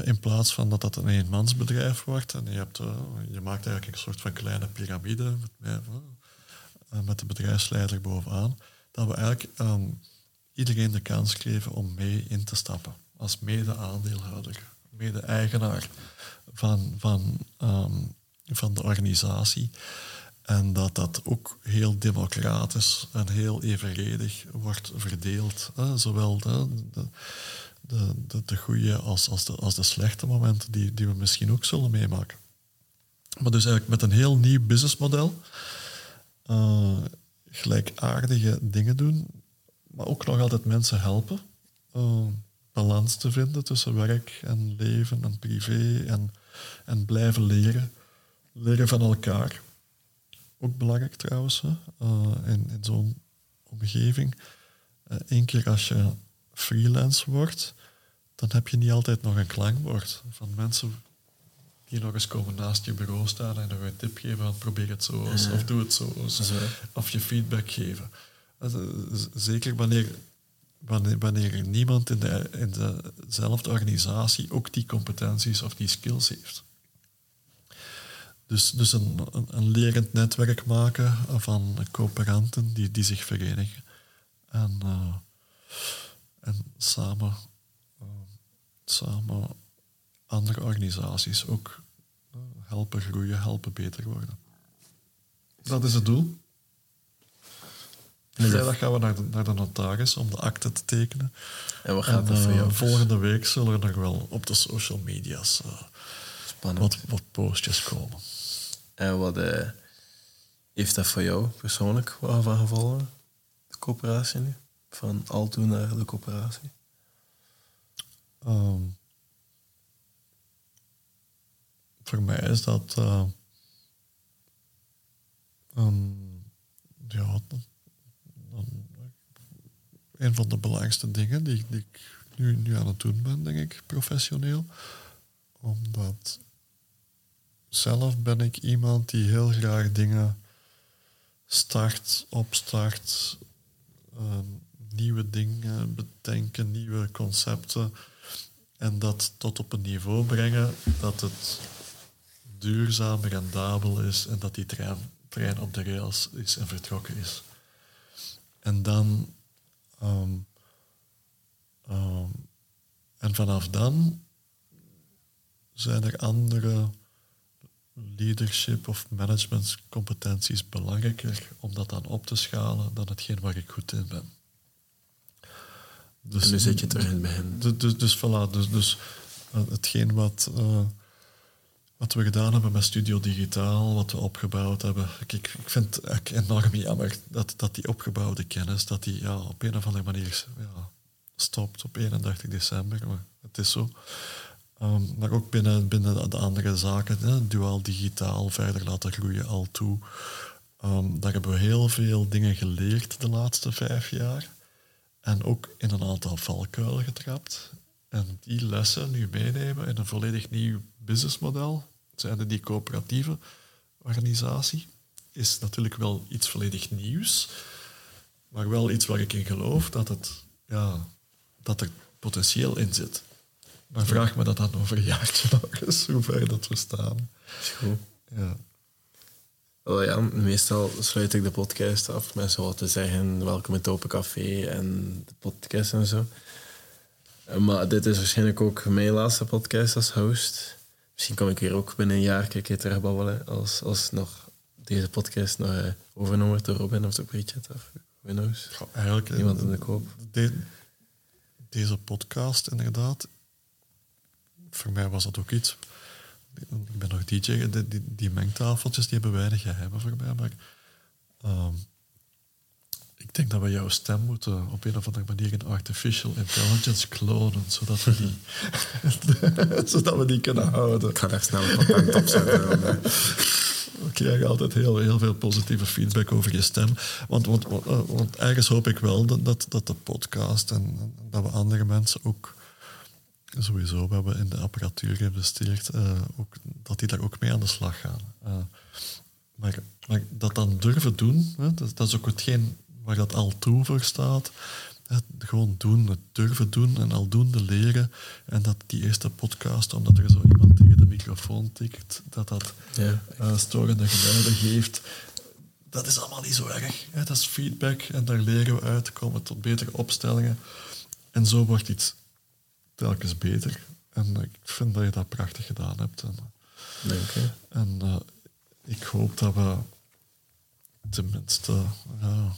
in plaats van dat dat een eenmansbedrijf wordt en je, hebt, uh, je maakt eigenlijk een soort van kleine piramide met, met de bedrijfsleider bovenaan, dat we eigenlijk iedereen de kans geven om mee in te stappen als mede-aandeelhouder, mede-eigenaar van, van, um, van de organisatie. En dat dat ook heel democratisch en heel evenredig wordt verdeeld. Hè? Zowel de, de, de, de, goede als, als, de, als de slechte momenten die, die we misschien ook zullen meemaken. Maar dus eigenlijk met een heel nieuw businessmodel. Uh, gelijkaardige dingen doen, maar ook nog altijd mensen helpen. Uh, balans te vinden tussen werk en leven en privé en, en blijven leren. Leren van elkaar ook belangrijk trouwens, uh, in, in zo'n omgeving. Eén keer als je freelance wordt, dan heb je niet altijd nog een klankbord van mensen die nog eens komen naast je bureau staan en nog een tip geven van probeer het zo eens, of doe het zo eens, of je feedback geven. Zeker wanneer, wanneer, wanneer niemand in, de, in dezelfde organisatie ook die competenties of die skills heeft. Dus, dus een, een, een, lerend netwerk maken van coöperanten die, die zich verenigen. En, uh, en samen, samen andere organisaties ook uh, helpen groeien, helpen beter worden. Dat is het doel. Vrijdag gaan we naar de, naar de notaris om de akte te tekenen. En wat gaat En, dat voor eh, volgende week zullen er nog wel op de social media's eh, Spannend. wat, wat postjes komen. En wat eh, heeft dat voor jou persoonlijk wat van gevolgen? De coöperatie nu? Van Alto naar de coöperatie? Ehm, voor mij is dat eh, ja, een van de belangrijkste dingen die, die ik nu, nu aan het doen ben, denk ik, professioneel. Omdat zelf ben ik iemand die heel graag dingen start, opstart, eh, nieuwe dingen bedenken, nieuwe concepten. En dat tot op een niveau brengen dat het duurzaam, rendabel is en dat die trein, trein op de rails is en vertrokken is. En dan. ehm, ehm, en vanaf dan zijn er andere leadership of managementcompetenties belangrijker om dat dan op te schalen dan hetgeen waar ik goed in ben. Dus, en nu zit je terug in begin. dus, dus, dus voilà, dus, dus eh, hetgeen wat, eh, wat we gedaan hebben met Studio Digitaal, wat we opgebouwd hebben. Ik, ik vind het enorm jammer dat, dat die opgebouwde kennis, dat die ja, op een of andere manier ja, stopt op 31 december. Maar het is zo. Ehm, maar ook binnen, binnen de- de andere zaken, hè, duaal digitaal verder laten groeien al toe. Ehm, daar hebben we heel veel dingen geleerd de laatste vijf jaar. En ook in een aantal valkuilen getrapt. En die lessen nu meenemen in een volledig nieuw businessmodel, zijnde die coöperatieve organisatie, is natuurlijk wel iets volledig nieuws. Maar wel iets waar ik in geloof dat, het, ja, dat er potentieel in zit. Maar vraag me dat dan over een jaartje nog eens, hoe ver dat we staan. Goed. Ja. Wel ja, meestal sluit ik de podcast af met zo wat te zeggen. Welkom in het Open Café en de podcast en zo. Eh, Maar dit is waarschijnlijk ook mijn laatste podcast als host. Misschien kom ik weer ook binnen een jaar een keer terugbabbelen als, als nog deze podcast nog eh, overgenomen wordt door Robin of door Bridget of who knows. Goh, Eigenlijk, eh, Iemand in de koop. de- deze podcast, inderdaad, voor mij was dat ook iets. Ik ben nog DJ, die, die, die mengtafeltjes die hebben weinig geheimen voor mij, maar ik denk dat we jouw stem moeten op een of andere manier in artificial intelligence klonen, zodat we die, zodat we die kunnen houden. Ik ga daar snel een contact op zetten. eh. Krijgen altijd heel, heel veel positieve feedback over je stem. Want, want, want, eh, want ergens hoop ik wel dat, dat, dat de podcast en dat we andere mensen ook sowieso, we hebben in de apparatuur geïnvesteerd, eh, ook, dat die daar ook mee aan de slag gaan. Eh, maar, maar dat dan durven doen, hè, dat, dat is ook hetgeen waar dat al toe voor staat. Het gewoon doen, het durven doen en aldoende leren. En dat die eerste podcast, omdat er zo iemand tegen de microfoon tikt, dat dat Ja. eh, storende geluiden geeft. Dat is allemaal niet zo erg. Hè? Dat is feedback en daar leren we uit, komen tot betere opstellingen. En zo wordt iets telkens beter. En ik vind dat je dat prachtig gedaan hebt. En, Dank je. en eh, ik hoop dat we tenminste eh,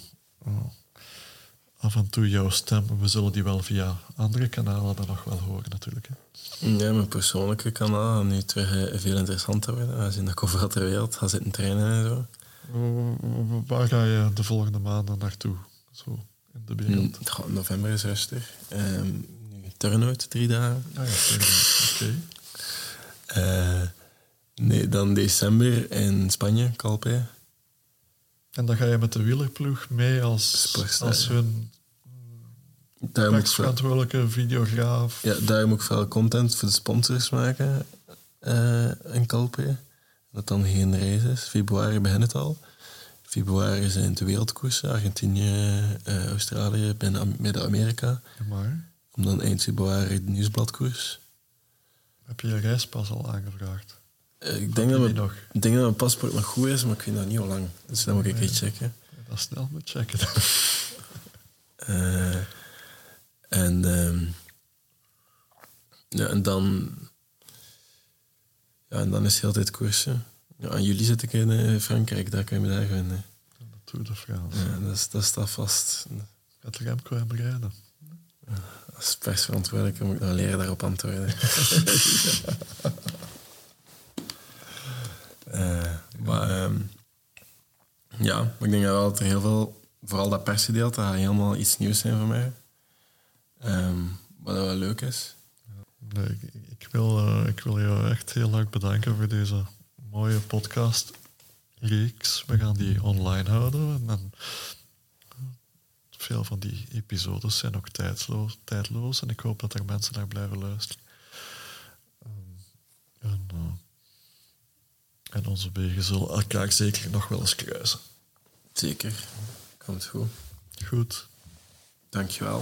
af en toe jouw stem, we zullen die wel via andere kanalen dan nog wel horen natuurlijk. Hè. Ja, mijn persoonlijke kanaal nu terug eh, veel interessanter worden. Aangezien dat ik overal ter wereld ga zitten trainen en zo. Waar ga je de volgende maanden naartoe? Zo in de wereld. Mm, november is rustig. Nu Turnhout, drie dagen. Ah ja, oké. Eh, nee, dan december in Spanje, Calpe. En dan ga je met de wielerploeg mee als, Sportster, als hun rechtsverantwoordelijke videograaf. ja, daar moet ik veel content voor de sponsors maken eh, in Calpe. Dat dan geen reis is. Februari begint het al. Februari zijn de wereldkoersen. Argentinië, eh, Australië, binnen Am- Midden-Amerika. Maar Om dan eind februari de nieuwsbladkoers. heb je je reispas al aangevraagd? Eh, ik, denk dat mijn, ik denk dat mijn paspoort nog goed is, maar ik weet nog niet hoe lang. Dus dat moet ik Ja. eens checken. Dat snel moet checken. Eh, en, ehm, ja, en dan... Ja, en dan is het heel tijd koersen. Ja, en jullie zit ik in eh, Frankrijk, daar kun je me daar vinden. De Tour de. Ja, dat, is, dat staat vast. Gaat Remco hem bereiden? Als persverantwoordelijke moet ik nog leren daarop antwoorden. Eh, maar ehm, ja, ik denk dat wel dat er heel veel, vooral dat persgedeelte, gaat helemaal iets nieuws zijn voor mij. Ehm, wat wel leuk is. Nee, ik, ik wil, eh, ik wil jou echt heel erg bedanken voor deze mooie podcast reeks. We gaan die online houden. En veel van die episodes zijn ook tijdloos, tijdloos en ik hoop dat er mensen naar blijven luisteren. Ehm, en, eh, en onze wegen zullen elkaar zeker nog wel eens kruisen. Zeker. Komt goed. Goed. Dankjewel.